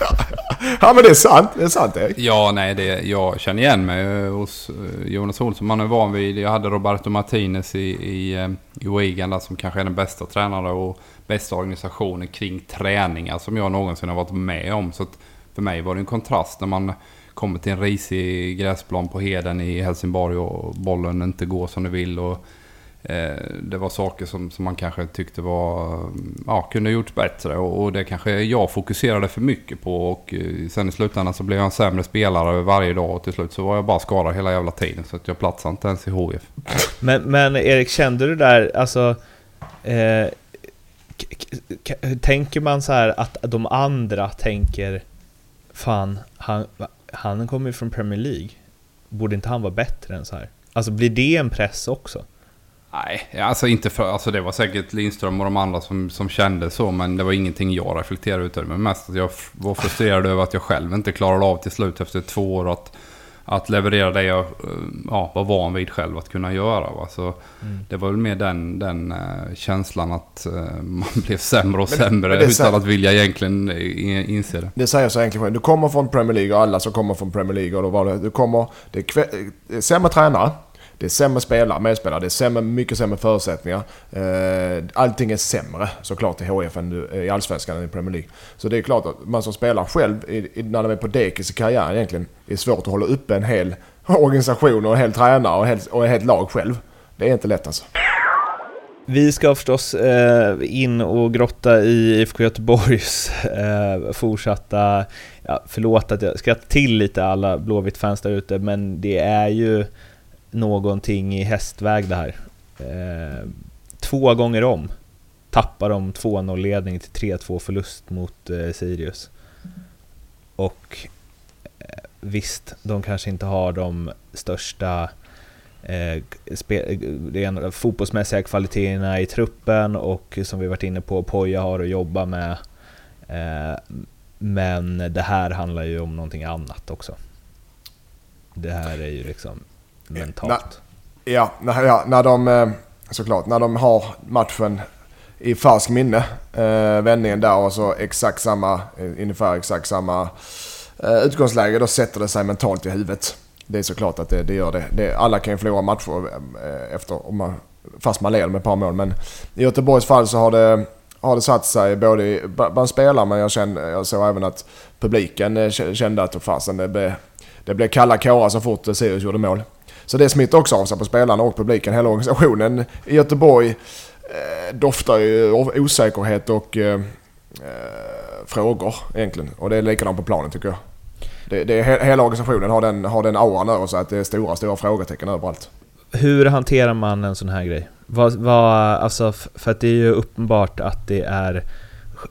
Speaker 1: ja men det är sant, det är sant Erik.
Speaker 2: Ja, nej, det, jag känner igen mig eh, hos eh, Jonas Olsson. Man är van vid, jag hade Roberto Martinez i, i, i Wigan som kanske är den bästa tränare och bästa organisationen kring träningar som jag någonsin har varit med om. Så för mig var det en kontrast när man kommer till en risig gräsplan på Heden i Helsingborg och bollen inte går som du vill. Och, eh, det var saker som, som man kanske tyckte var, mm, ja, kunde gjorts bättre och, och, det kanske jag fokuserade för mycket på. Och eh, sen i slutändan så blev jag en sämre spelare varje dag och till slut så var jag bara skadad hela jävla tiden. Så att jag platsade inte ens i HIF.
Speaker 3: Men, men Erik, kände du där, alltså eh, tänker man så här att de andra tänker Fan, han, han kommer ju från Premier League. Borde inte han vara bättre än så här? Alltså blir det en press också?
Speaker 2: Nej, alltså inte för, alltså det var säkert Lindström och de andra som, som kände så, men det var ingenting jag reflekterade utöver. Men mest att jag var frustrerad över att jag själv inte klarade av till slut efter två år att att leverera det jag eh, ja, var van vid själv att kunna göra. Va? Så mm. Det var väl mer den, den uh, känslan att uh, man blev sämre och men, sämre men utan säger, att vilja egentligen inse det.
Speaker 1: Det säger så enkelt. Du kommer från Premier League och alla som kommer från Premier League. Och då var det, du kommer, det är sämre tränare. Det är sämre spelare, medspelare, det är sämre, mycket sämre förutsättningar. Eh, allting är sämre såklart i HF än eh, i Allsvenskan än i Premier League. Så det är klart att man som spelar själv, när de är på dekis i karriären egentligen, det är svårt att hålla uppe en hel organisation och en hel tränare och, helt, och ett helt lag själv. Det är inte lätt alltså.
Speaker 3: Vi ska förstås eh, in och grotta i IFK Göteborgs fortsatta, ja, förlåt att jag skrattar till lite alla Blåvitt-fans där ute, men det är ju någonting i hästväg det här. Eh, två gånger om tappar de 2-0-ledning till 3-2 förlust mot eh, Sirius. Och eh, visst, de kanske inte har de största eh, spe, eh, fotbollsmässiga kvaliteterna i truppen och som vi varit inne på, Poja har att jobba med. Eh, men det här handlar ju om någonting annat också. Det här är ju liksom mentalt.
Speaker 1: Na, ja, när, ja, när de eh, såklart, när de har matchen i färsk minne, eh, vändningen där och så exakt samma, eh, ungefär exakt samma eh, utgångsläge, då sätter det sig mentalt i huvudet. Det är såklart att det, det gör det. det. Alla kan ju förlora matcher eh, efter, om man, fast man leder med ett par mål. Men i Göteborgs fall så har det, har det satt sig både bland spelarna men jag, kände, jag såg även att publiken eh, kände att fasen det blev, det blev kalla kårar så fort Sirius gjorde mål. Så det smittar också av sig på spelarna och publiken. Hela organisationen i Göteborg eh, doftar ju osäkerhet och eh, eh, frågor egentligen. Och det är likadant på planen tycker jag. Det, det, hela organisationen har den, har den auran över sig att det är stora, stora frågetecken överallt.
Speaker 3: Hur hanterar man en sån här grej? Vad, vad, alltså, för att det är ju uppenbart att det är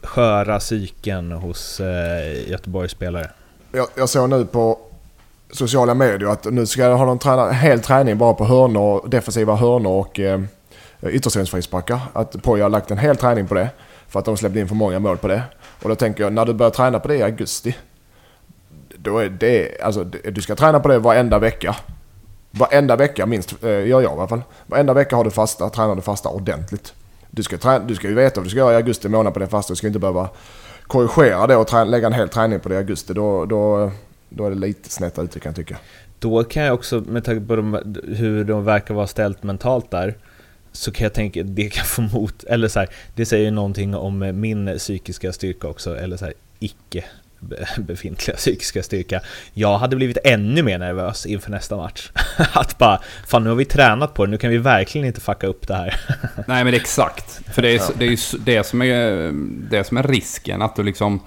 Speaker 3: sköra psyken hos eh, Göteborgs spelare.
Speaker 1: Jag, jag såg nu på sociala medier att nu ska ha någon träna, hel träning bara på hörnor, defensiva hörnor och eh, ytterstensfrisparkar. Att Poja har lagt en hel träning på det. För att de släppte in för många mål på det. Och då tänker jag, när du börjar träna på det i augusti. Då är det, alltså du ska träna på det varenda vecka. Varenda vecka minst, eh, gör jag i alla fall. Varenda vecka har du fasta, tränar du fasta ordentligt. Du ska, träna, du ska ju veta vad du ska göra i augusti månad på det fasta. Du ska inte behöva korrigera det och träna, lägga en hel träning på det i augusti, då, då, då är det lite snett ute kan jag tycka.
Speaker 3: Då kan jag också, med tanke på de, hur de verkar vara ställt mentalt där, så kan jag tänka att det kan få mot, eller så här, det säger ju någonting om min psykiska styrka också, eller så här, icke be- befintliga psykiska styrka. Jag hade blivit ännu mer nervös inför nästa match. Att bara, fan nu har vi tränat på det, nu kan vi verkligen inte fucka upp det här.
Speaker 2: Nej men exakt. För det är, det är ju det som är, det som är risken. Att du liksom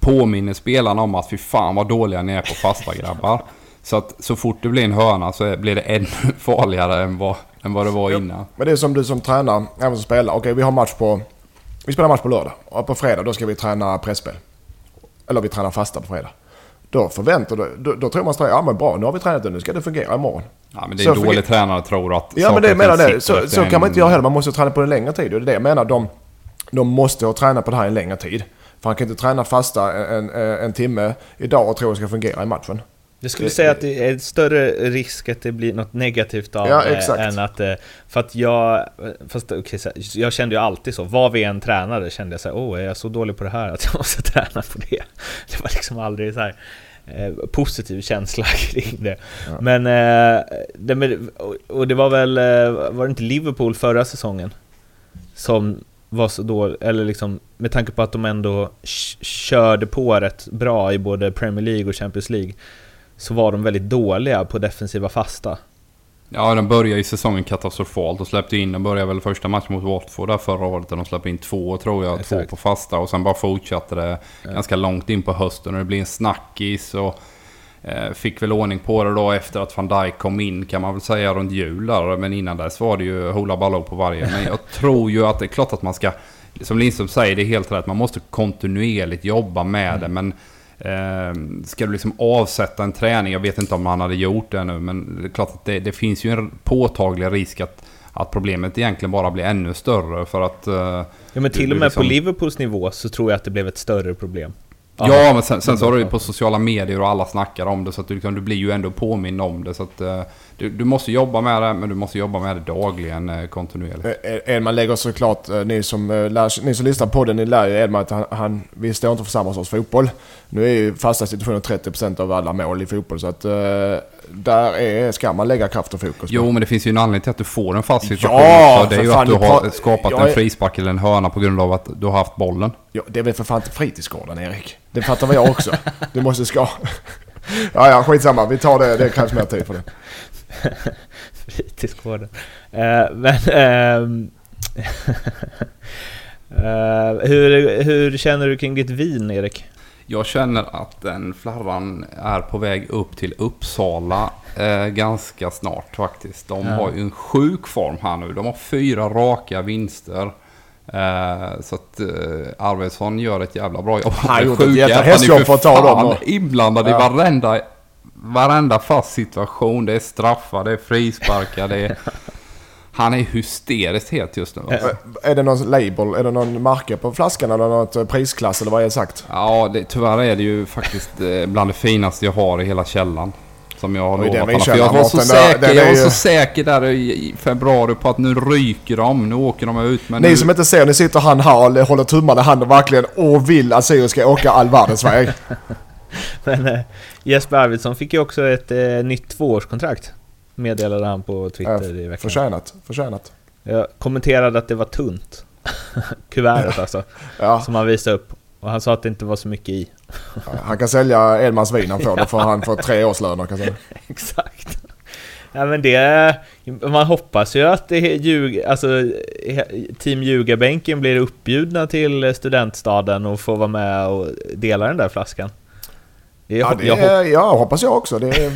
Speaker 2: påminner spelarna om att fy fan vad dåliga ni är på fasta grabbar. Så att så fort det blir en hörna så blir det ännu farligare än vad, än vad det var innan.
Speaker 1: Men det är som du som tränar, även som spelare. Okej, vi har match på... Vi spelar match på lördag. Och på fredag då ska vi träna pressspel. Eller vi tränar fasta på fredag. Då förväntar du... Då, då tror man sig, ja men bra, nu har vi tränat det, nu ska det fungera imorgon.
Speaker 2: Ja men det är
Speaker 1: Så
Speaker 2: dålig tränare tror att
Speaker 1: Ja men det menar det. Så, så kan man inte göra heller. Man måste träna på en längre tid. Och det är det jag menar. De, de måste ha tränat på det här en längre tid. För han kan inte träna fasta en, en, timme idag och tro att det ska fungera i matchen.
Speaker 3: Jag skulle
Speaker 1: Det-
Speaker 3: säga att det är större risk att det blir något negativt av
Speaker 1: Ja,
Speaker 3: det
Speaker 1: exakt.
Speaker 3: än att... eh, För att jag... Fast så här, jag kände ju alltid så. Vad vi än tränade kände jag så här, åh, är jag så dålig på det här att jag måste träna på det? Det var liksom aldrig så här eh, positiv känsla kring det. Men, eh, det, men... och- det var väl... eh, Var det inte Liverpool förra säsongen? Som var så dålig, eller liksom med tanke på att de ändå körde på rätt bra i både Premier League och Champions League så var de väldigt dåliga på defensiva fasta.
Speaker 2: Ja, de började ju säsongen katastrofalt och släppte in. De började väl första matchen mot Watford där förra året där de släppte in två, tror jag.
Speaker 3: Exakt.
Speaker 2: Två på fasta och sen bara fortsatte det ganska långt in på hösten och det blev en snackis. Och, fick väl ordning på det då efter att van Dijk kom in kan man väl säga runt jul där. Men innan dess var det ju Hoola Baloo på varje. Men jag tror ju att det är klart att man ska, som Lindström säger, det är helt rätt. Man måste kontinuerligt jobba med det. Men Eh, ska du liksom avsätta en träning, jag vet inte om han hade gjort det nu, men det är klart att det, det finns ju en påtaglig risk att, att problemet egentligen bara blir ännu större för att... Eh,
Speaker 3: Ja men till och med
Speaker 2: liksom-
Speaker 3: på Liverpools nivå så tror jag att det blev ett större problem.
Speaker 2: Ja, men sen, sen så har du ju på sociala medier och alla snackar om det så att du, liksom, du blir ju ändå påminn om det. Så att eh, du, du måste jobba med det, men du måste jobba med det dagligen eh, kontinuerligt.
Speaker 1: Eh, Edman lägger såklart, ni som, lär, ni som lyssnar på den, ni lär ju Edman att han, han, vi står inte för samma sorts fotboll. Nu är ju fasta situationer 30% av alla mål i fotboll så att där är, ska man lägga kraft och fokus på.
Speaker 2: Jo, men det finns ju en anledning till att du får en fast situation.
Speaker 1: Ja,
Speaker 2: det är
Speaker 1: för
Speaker 2: ju att du har skapat en frispark eller en hörna på grund av att du har haft bollen.
Speaker 1: Ja, det är väl för fan inte fritidsgården Erik? Det fattar väl jag också. Du måste ska... Ja, ja, skitsamma. Vi tar det. Det krävs mer tid för det.
Speaker 3: Fritidsgården. Eh, men... ehm, eh, hur, hur känner du kring ditt vin, Erik?
Speaker 2: Jag känner att den flarran är på väg upp till Uppsala eh, ganska snart faktiskt. De
Speaker 3: Ja.
Speaker 2: har ju en sjuk form här nu. De har fyra raka vinster. Eh, så att eh, Arvidsson gör ett jävla bra jobb.
Speaker 1: Han har
Speaker 2: Det
Speaker 1: gjort ett jävla
Speaker 2: är han är
Speaker 1: hästjobb för att ta dem och-
Speaker 2: inblandad
Speaker 1: Ja.
Speaker 2: i varenda, varenda fast situation. Det är straffar, det är frisparkar, det är... Han är hysteriskt het just nu. Alltså.
Speaker 1: Är det någon label? Är det någon märke på flaskan eller något eh, prisklass eller vad är det sagt?
Speaker 2: Ja, det, tyvärr är det ju faktiskt eh, bland det finaste jag har i hela källan. Som jag har lovat honom. För jag var så säker,
Speaker 1: den
Speaker 2: jag
Speaker 1: är
Speaker 2: var
Speaker 1: ju-
Speaker 2: så säker där i i februari på att nu ryker de, nu åker de ut. Men
Speaker 1: Ni
Speaker 2: nu,
Speaker 1: som inte ser, ni sitter han här och håller tummarna i handen verkligen och vill att Sirius ska åka all världens väg.
Speaker 3: Men eh, Jesper Arvidsson fick ju också ett eh, nytt tvåårskontrakt. Meddelade han på Twitter i veckan.
Speaker 1: Förtjänat, förtjänat.
Speaker 3: Jag kommenterade att det var tunt. Kuvertet alltså.
Speaker 1: Ja,
Speaker 3: Som han visade upp. Och han sa att det inte var så mycket i.
Speaker 1: han kan sälja Edmans vin han får. Då får han få tre årslöner kan jag säga.
Speaker 3: Exakt. Ja men det... Man hoppas ju att det ljug, alltså, Team Ljugarbänken blir uppbjudna till studentstaden och får vara med och dela den där flaskan. Det
Speaker 1: Ja,
Speaker 3: jag,
Speaker 1: det
Speaker 3: jag,
Speaker 1: är, ja hoppas jag också. Det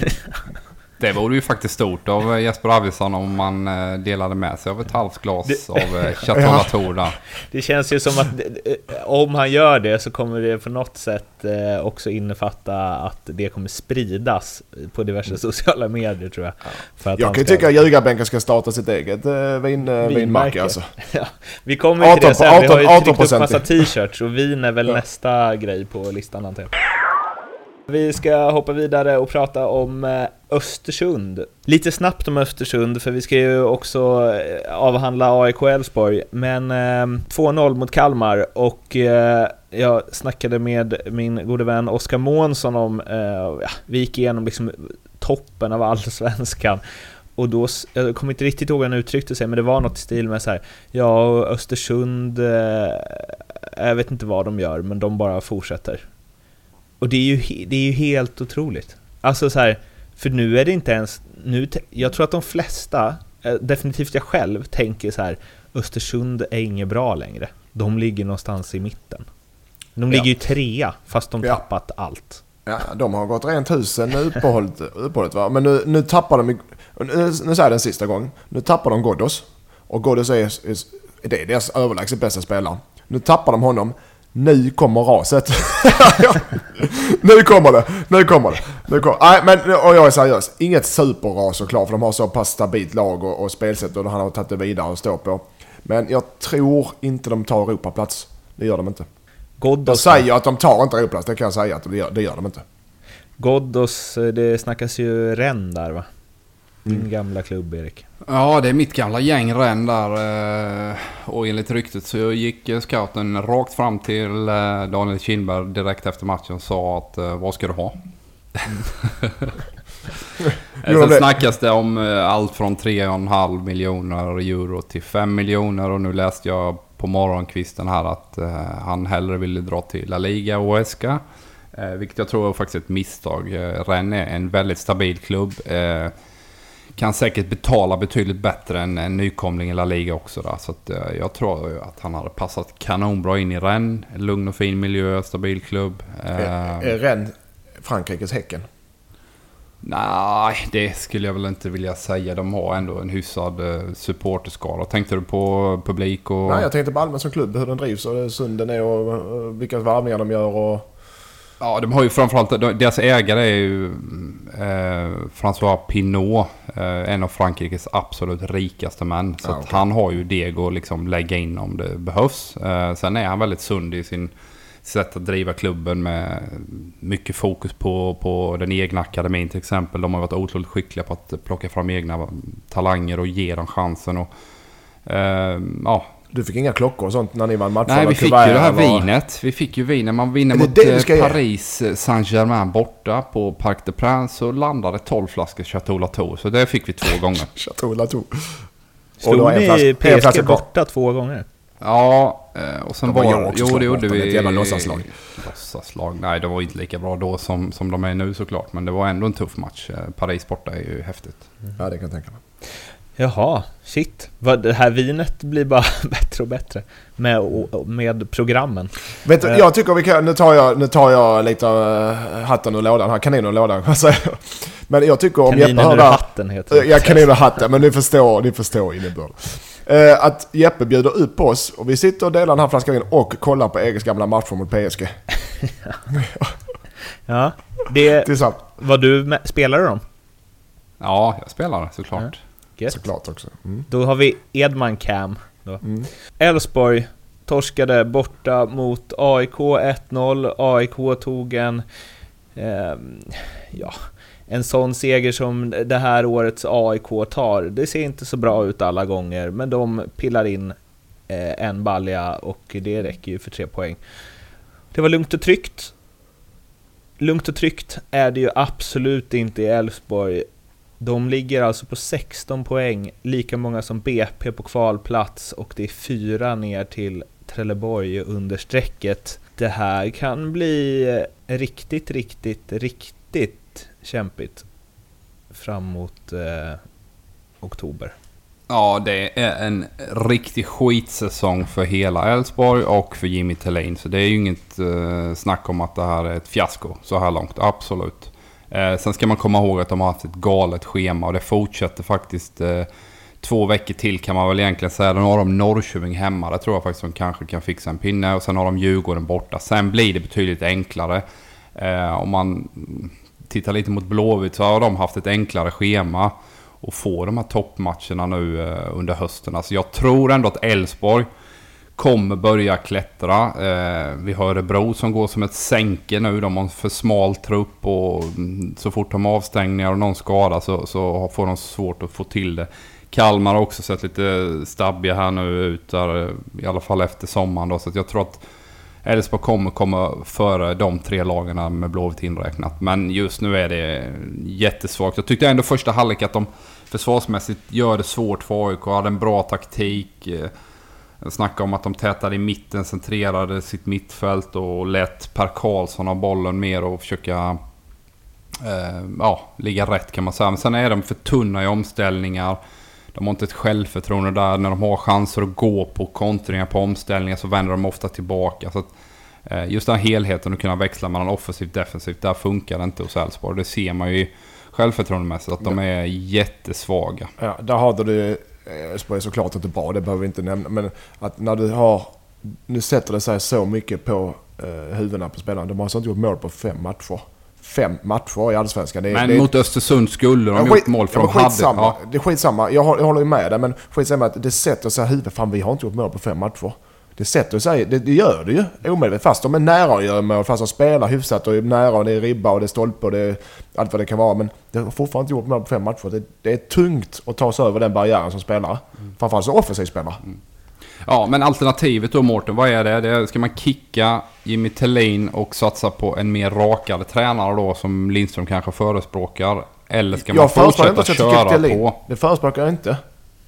Speaker 2: det vore ju faktiskt stort av eh, Jesper Arvidsson om man eh, delade med sig av ett halvt glas
Speaker 3: Det-
Speaker 2: av eh, Chateau Latour där.
Speaker 3: Det känns ju som att eh, om han gör det så kommer det på något sätt eh, också innefatta att det kommer spridas på diverse sociala medier tror jag. För att
Speaker 1: jag kan ju
Speaker 3: ska-
Speaker 1: tycka att ljugarbänken ska starta sitt eget eh, vin, eh, vinmärke alltså.
Speaker 3: Ja, vi kommer ju till det
Speaker 1: 18
Speaker 3: sen. Vi har ju
Speaker 1: 18
Speaker 3: tryckt upp massa
Speaker 1: 18%.
Speaker 3: t-shirts och vin är väl
Speaker 1: Ja.
Speaker 3: nästa grej på listan antar jag. Vi ska hoppa vidare och prata om eh, Östersund. Lite snabbt om Östersund, för vi ska ju också eh, avhandla AIK Elfsborg. Men eh, 2-0 mot Kalmar och jag snackade med min gode vän Oskar Månsson om, ja, vi gick igenom liksom toppen av allsvenskan och då, jag kommer inte riktigt ihåg hur han uttryckte sig, men det var något i stil med så här, ja, Östersund, eh, jag vet inte vad de gör, men de bara fortsätter. Och det är ju, det är ju helt otroligt. Alltså så här, för nu är det inte ens, nu, jag tror att de flesta, eh, definitivt jag själv, tänker så här, Östersund är inget bra längre. De ligger någonstans i mitten. De ligger ja. ju trea, fast de ja. tappat allt.
Speaker 1: Ja, de har gått rent husen uppehållet, uppehållet va. Men nu, nu tappar de, nu, nu säger jag den sista gången. Nu tappar de Ghoddos. Och Ghoddos är, är, det är deras överlägset bästa spelare. Nu tappar de honom. Nu kommer raset. nu kommer det, nu kommer det. Nu kommer. Nej, men och jag är seriös. Inget superras såklart, för de har så pass stabilt lag och, och spelsätt och han har tagit det vidare att stå på. Men jag tror inte de tar Europaplats. Det gör de inte. Ghoddos, jag säger att de tar inte Europaplats, det kan jag säga att det gör, det gör de inte.
Speaker 3: Ghoddos, det snackas ju Renn där va? Din mm. gamla klubb Erik.
Speaker 2: Ja, det är mitt gamla gäng Renn där. Eh, och enligt ryktet så gick scouten rakt fram till eh, Daniel Kindberg direkt efter matchen och sa att eh, vad ska du ha? Sen snackas det om allt från 3,5 miljoner euro till 5 miljoner och nu läste jag på morgonkvisten här att han hellre ville dra till La Liga och Oesca. vilket jag tror är faktiskt ett misstag. Rennes är en väldigt stabil klubb kan säkert betala betydligt bättre än en nykomling i La Liga också. Där. Så att, eh, jag tror att han hade passat kanonbra in i Rennes. Lugn och fin miljö, stabil klubb.
Speaker 1: Är, är Rennes Frankrikes Häcken?
Speaker 2: Nej, det skulle jag väl inte vilja säga. De har ändå en hyfsad uh, supporterskara. Tänkte du på publik och...
Speaker 1: Nej, jag tänkte på allmänt som klubb, hur den drivs och hur sund den är och vilka varvningar de gör och...
Speaker 2: Ja, de har ju framförallt, deras ägare är ju eh, François Pinot, eh, en av Frankrikes absolut rikaste män. Så ah, okay. han har ju deg att liksom lägga in om det behövs. Eh, sen är han väldigt sund i sin sätt att driva klubben med mycket fokus på, på den egna akademin till exempel. De har varit otroligt skickliga på att plocka fram egna talanger och ge dem chansen. Och, eh, ja,
Speaker 1: du fick inga klockor och sånt när ni vann matcher?
Speaker 2: Nej, vi fick ju det här var... vinet. Vi fick ju vinet. Man vinner mot eh, Paris eh, Saint-Germain borta på Parc des Princes så landade 12 flaskor Chateau Latour. Så det fick vi två gånger.
Speaker 1: Chateau Latour.
Speaker 3: Slog ni PSG borta två gånger?
Speaker 2: Ja, eh, och sen
Speaker 1: var... var jo, det gjorde vi.
Speaker 2: Ett jävla låtsaslag. Låtsaslag? Nej, de var inte lika bra då som, som de är nu såklart. Men det var ändå en tuff match. Paris borta är ju häftigt.
Speaker 1: Mm. Ja, det kan jag tänka mig.
Speaker 3: Jaha, shit. Det här vinet blir bara bättre och bättre med, med programmen.
Speaker 1: Vet du, eh. jag tycker vi kan, nu tar jag, nu tar jag lite uh, hatten ur lådan här, kaninen ur lådan. Men jag tycker om
Speaker 3: kaninen Jeppe hör hatten heter
Speaker 1: det. Ja, kaninen ur hatten, men ni förstår, ni förstår innebörden. Uh, att Jeppe bjuder upp oss och vi sitter och delar den här flaskan vin och kollar på EGs gamla matcher mot PSG.
Speaker 3: ja, det... Var du med, spelade de?
Speaker 2: Ja, jag spelade såklart. Ja.
Speaker 3: Gött.
Speaker 1: Såklart också. Mm.
Speaker 3: Då har vi Edman Cam. Mm. Elfsborg mm. torskade borta mot AIK 1-0. AIK tog en... Eh, ja, en sån seger som det här årets AIK tar. Det ser inte så bra ut alla gånger, men de pillar in eh, en balja och det räcker ju för tre poäng. Det var lugnt och tryggt. Lugnt och tryggt är det ju absolut inte i Elfsborg. De ligger alltså på 16 poäng, lika många som BP på kvalplats och det är fyra ner till Trelleborg under strecket. Det här kan bli riktigt, riktigt, riktigt kämpigt framåt eh, oktober.
Speaker 2: Ja, det är en riktig skitsäsong för hela Elfsborg och för Jimmy Tillin. Så det är ju inget eh, snack om att det här är ett fiasko så här långt. Absolut. Eh, sen ska man komma ihåg att de har haft ett galet schema och det fortsätter faktiskt eh, två veckor till kan man väl egentligen säga. Då har de Norrköping hemma. Där tror jag faktiskt de kanske kan fixa en pinne. Och sen har de Djurgården borta. Sen blir det betydligt enklare. Eh, om man tittar lite mot Blåvitt så har de haft ett enklare schema. Och får de här toppmatcherna nu eh, under hösten. Alltså jag tror ändå att Elfsborg kommer börja klättra. Eh, vi har Örebro som går som ett sänke nu. De har en för smal trupp och mm, så fort de har avstängningar och någon skada så, så får de svårt att få till det. Kalmar har också sett lite stabbiga här nu ut där, eh, i alla fall efter sommaren då. Så jag tror att Elfsborg kommer komma före de tre lagen med Blåvitt inräknat. Men just nu är det jättesvagt. Jag tyckte ändå första halvlek att de försvarsmässigt gör det svårt för AIK. Hade en bra taktik. Eh, Snacka om att de tätade i mitten, centrerade sitt mittfält och lät Per Karlsson ha bollen mer och försöka eh, ja, ligga rätt kan man säga. Men sen är de för tunna i omställningar. De har inte ett självförtroende där. När de har chanser att gå på kontringar på omställningar så vänder de ofta tillbaka. Så att, eh, just den här helheten att kunna växla mellan offensivt och defensivt, där funkar det inte hos Elfsborg. Det ser man ju självförtroendemässigt att de är jättesvaga.
Speaker 1: Ja, där har du Elfsborg är såklart inte bra, det behöver vi inte nämna. Men att när du har... Nu sätter det sig så mycket på eh, huvudena på spelarna. De har alltså inte gjort mål på fem matcher. Fem matcher i Allsvenskan.
Speaker 2: Det, men det, mot Östersund skulle de ja, gjort mål för ja, de hade... Ja.
Speaker 1: Det är skitsamma. Jag, jag håller ju med dig, men skitsamma att det sätter sig i huvudet. Fan, vi har inte gjort mål på fem matcher. Det sätter sig, det, det gör det ju omedvetet. Fast de är nära att göra mål, fast de spelar hyfsat och är nära och det är ribba och det är stolpe och det är allt vad det kan vara. Men det har fortfarande inte gjort mål på fem matcher. Det, det är tungt att ta sig över den barriären som spelare. Mm. Framförallt som offensiv spelare. Mm.
Speaker 2: Ja, men alternativet då Mårten, vad är det? det? Ska man kicka Jimmy Tellin och satsa på en mer rakare tränare då som Lindström kanske förespråkar? Eller ska man fortsätta köra på?
Speaker 1: Det förespråkar jag inte.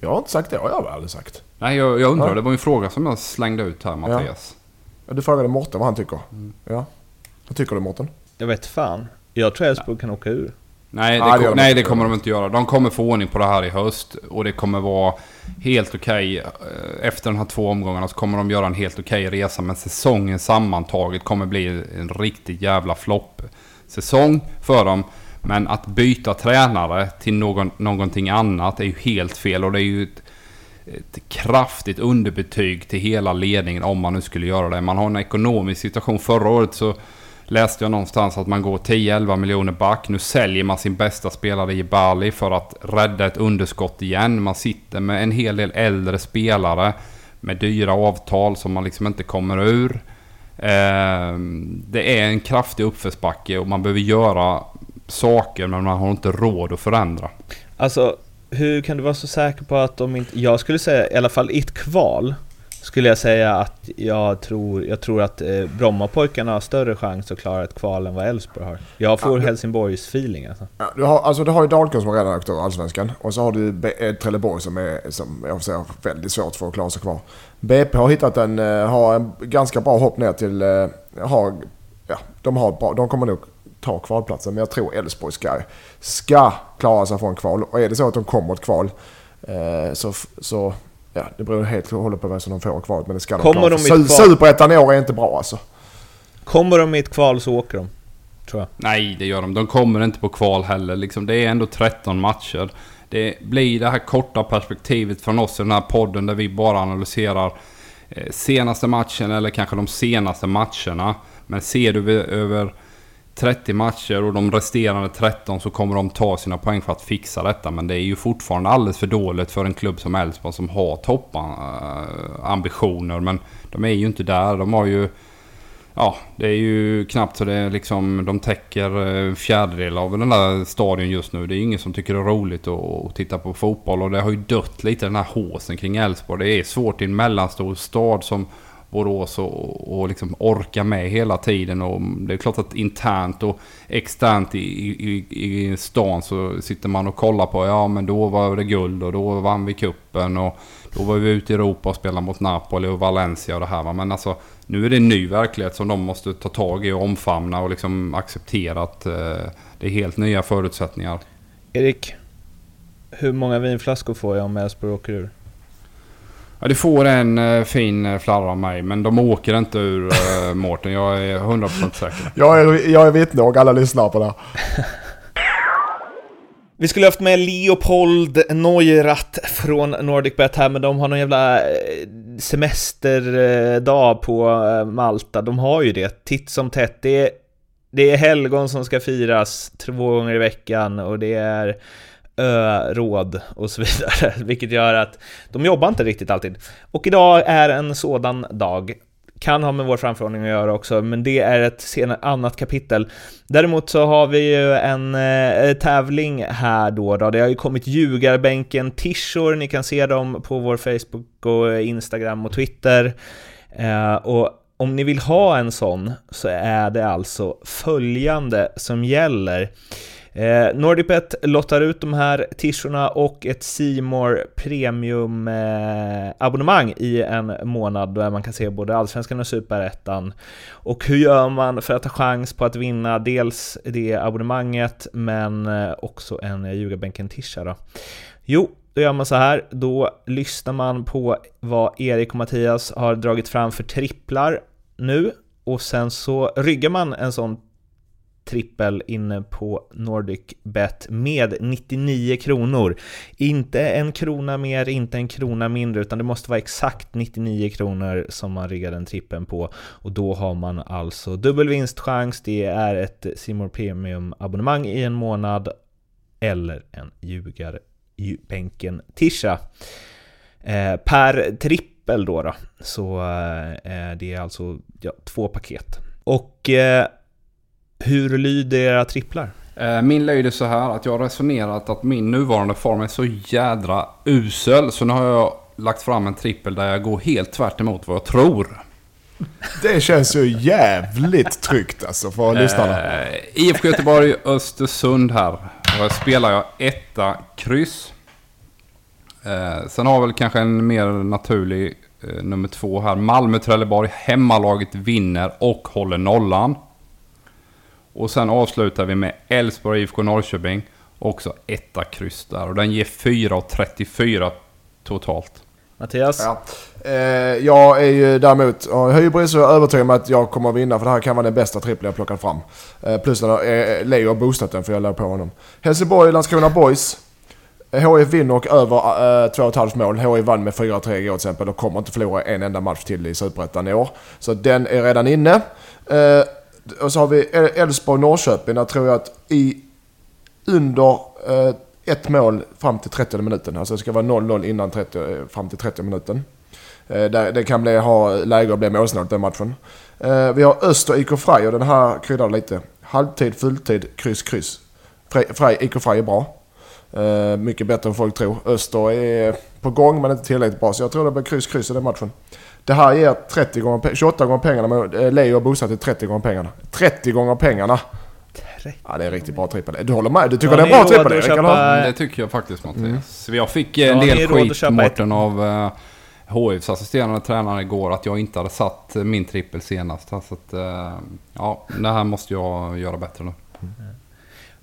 Speaker 1: Jag har inte sagt det, jag har jag aldrig sagt.
Speaker 2: Nej, jag, jag undrar. Ja. Det var en fråga som jag slängde ut här, Mattias.
Speaker 1: Ja. Du frågade Mårten vad han tycker. Mm. Ja. Vad tycker du Mårten?
Speaker 3: Jag vet fan. Jag tror Elfsborg kan åka ur.
Speaker 2: Nej, det, ah, det nej, det kommer de inte göra. De kommer få ordning på det här i höst. Och det kommer vara helt okej. Okay. Eh, efter de här två omgångarna så kommer de göra en helt okej okay resa. Men säsongen sammantaget kommer bli en riktigt jävla flopp. Säsong för dem. Men att byta tränare till någon, någonting annat är ju helt fel. Och det är ju ett, ett kraftigt underbetyg till hela ledningen om man nu skulle göra det. Man har en ekonomisk situation. Förra året så läste jag någonstans att man går 10-11 miljoner back. Nu säljer man sin bästa spelare i Bali för att rädda ett underskott igen. Man sitter med en hel del äldre spelare med dyra avtal som man liksom inte kommer ur. Ehm, det är en kraftig uppförsbacke och man behöver göra saker men man har inte råd att förändra.
Speaker 3: Alltså, hur kan du vara så säker på att de inte... Jag skulle säga, i alla fall i ett kval, skulle jag säga att jag tror, jag tror att eh, Brommapojkarna har större chans att klara ett kval än vad Elfsborg har. Jag får ja, Helsingborgs feeling alltså.
Speaker 1: Ja, du har, alltså du har ju Dalkurd som redan åkt ur Allsvenskan och så har du eh, Trelleborg som är, som jag säga, väldigt svårt för att klara sig kvar. BP har hittat en, eh, har en ganska bra hopp ner till, har, ja, de, har bra, de kommer nog ta kvalplatsen. Men jag tror Elfsborg ska, ska klara sig från kval. Och är det så att de kommer ett kval eh, så, så ja, det beror helt och hållet på vem som de får kvalet. Men det ska kommer de klara. De Superettan i år är inte bra alltså.
Speaker 3: Kommer de i ett kval så åker de. Tror jag.
Speaker 2: Nej, det gör de. De kommer inte på kval heller. Liksom, det är ändå 13 matcher. Det blir det här korta perspektivet från oss i den här podden där vi bara analyserar eh, senaste matchen eller kanske de senaste matcherna. Men ser du över 30 matcher och de resterande 13 så kommer de ta sina poäng för att fixa detta. Men det är ju fortfarande alldeles för dåligt för en klubb som Elfsborg som har toppambitioner. Men de är ju inte där. De har ju... Ja, det är ju knappt så det är liksom, de täcker eh, en fjärdedel av den där stadion just nu. Det är ingen som tycker det är roligt att, titta på fotboll. Och det har ju dött lite den här håsen kring Elfsborg. Det är svårt i en mellanstor stad som Borås och, och liksom orka med hela tiden. Och det är klart att internt och externt i, i, i stan så sitter man och kollar på, ja men då var det guld och då vann vi kuppen och då var vi ute i Europa och spelade mot Napoli och Valencia och det här va. Men alltså nu är det en ny verklighet som de måste ta tag i och omfamna och liksom acceptera att eh, det är helt nya förutsättningar.
Speaker 3: Erik, hur många vinflaskor får jag om Elfsborg åker ur?
Speaker 2: Ja, du får en uh, fin uh, flarra av mig, men de åker inte ur uh, Mårten. Jag är 100% säker.
Speaker 1: jag, är, jag är vittne och alla lyssnar på det.
Speaker 3: Vi skulle haft med Leopold Neurath från NordicBet här, men de har någon jävla semesterdag på Malta. De har ju det titt som tätt. Det är, det är helgon som ska firas två gånger i veckan och det är ö-råd och så vidare, vilket gör att de jobbar inte riktigt alltid. Och idag är en sådan dag. Kan ha med vår framförhållning att göra också, men det är ett senare, annat kapitel. Däremot så har vi ju en eh, tävling här då, då. Det har ju kommit ljugarbänken tishor, ni kan se dem på vår Facebook och Instagram och Twitter. Eh, och om ni vill ha en sån så är det alltså följande som gäller. Eh, Nordipet lottar ut de här tishorna och ett Simor Premium eh, abonnemang i en månad där man kan se både Allsvenskan och Superettan. Och hur gör man för att ha chans på att vinna dels det abonnemanget men eh, också en ljugarbänken tisha då? Jo, då gör man så här, då lyssnar man på vad Erik och Mattias har dragit fram för tripplar nu och sen så ryggar man en sån trippel inne på NordicBet med 99 kronor. Inte en krona mer, inte en krona mindre, utan det måste vara exakt 99 kronor som man riggar den trippeln på. Och då har man alltså dubbel vinstchans, det är ett Simor Premium-abonnemang i en månad eller en ljugarbänken tisha. Eh, per trippel då, då så eh, det är alltså ja, två paket. Och eh, hur lyder era tripplar?
Speaker 2: Eh, min lyder så här att jag har resonerat att min nuvarande form är så jädra usel. Så nu har jag lagt fram en trippel där jag går helt tvärt emot vad jag tror.
Speaker 1: Det känns ju jävligt tryggt alltså för lyssnarna.
Speaker 2: Eh, IFK Göteborg, Östersund här. Och här spelar jag etta, kryss. Eh, sen har väl kanske en mer naturlig eh, nummer två här. Malmö-Trelleborg, hemmalaget vinner och håller nollan. Och sen avslutar vi med Elfsborg IFK Norrköping. Också etta kryss där. Och den ger 4,34 totalt.
Speaker 3: Mattias?
Speaker 1: Ja. Eh, jag är ju däremot har hybris och är övertygad om att jag kommer att vinna för det här kan vara den bästa trippeln jag plockat fram. Eh, plus att eh, Leo har boostat den för jag låg på honom. Helsingborg, Landskrona Boys. HIF vinner och över äh, 2,5 mål. HIF vann med 4-3 igår till exempel och kommer inte förlora en enda match till i Superettan i år. Så den är redan inne. Eh, och så har vi Elfsborg-Norrköping. Där tror jag att i under eh, ett mål fram till 30 minuten. Alltså det ska vara 0-0 innan 30, eh, fram till 30 minuten. Eh, där, det kan bli, ha läge att bli målsnålt den matchen. Eh, vi har Öster IK Frej och den här kryddar lite. Halvtid, fulltid, kryss, kryss. Frej, IK Frej är bra. Eh, mycket bättre än folk tror. Öster är på gång men inte tillräckligt bra. Så jag tror det blir kryss, kryss i den matchen. Det här ger 30 gånger, 28 gånger pengarna men eh, Leo har boostat till 30 gånger pengarna. 30 gånger pengarna! 30. Ja, det är en riktigt bra trippel. Du håller med? Du tycker ja, det är en bra trippel Erik?
Speaker 2: Köpa... Det tycker jag faktiskt Mattias. Mm. Jag fick en ja, del skit Mårten av uh, eh, HIFs assisterande tränare igår att jag inte hade satt min trippel senast. Så att, uh, ja, det här måste jag göra bättre nu. Mm.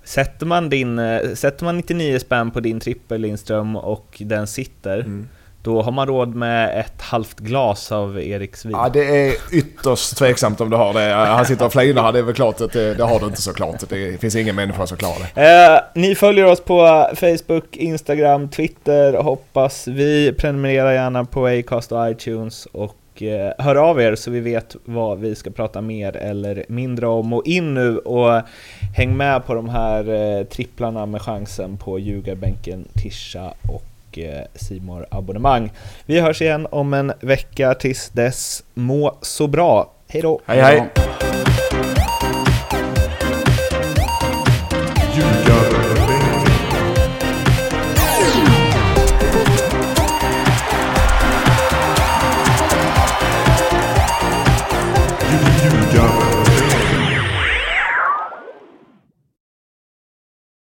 Speaker 3: Sätter man, din, sätter man 99 spänn på din trippel Lindström och den sitter mm då har man råd med ett halvt glas av Eriks vin.
Speaker 1: Ja, det är ytterst tveksamt om du har det. Han sitter och flinar det är väl klart att det, det har du inte såklart. Det finns ingen människa som klarar
Speaker 3: det. Eh, ni följer oss på Facebook, Instagram, Twitter hoppas vi. Prenumererar gärna på Acast och iTunes och eh, hör av er så vi vet vad vi ska prata mer eller mindre om. Och in nu och häng med på de här eh, tripplarna med chansen på ljugarbänken, Tisha och Simor abonnemang. Vi hörs igen om en vecka. Tills dess, må så bra. Hej då!
Speaker 1: Hej hej!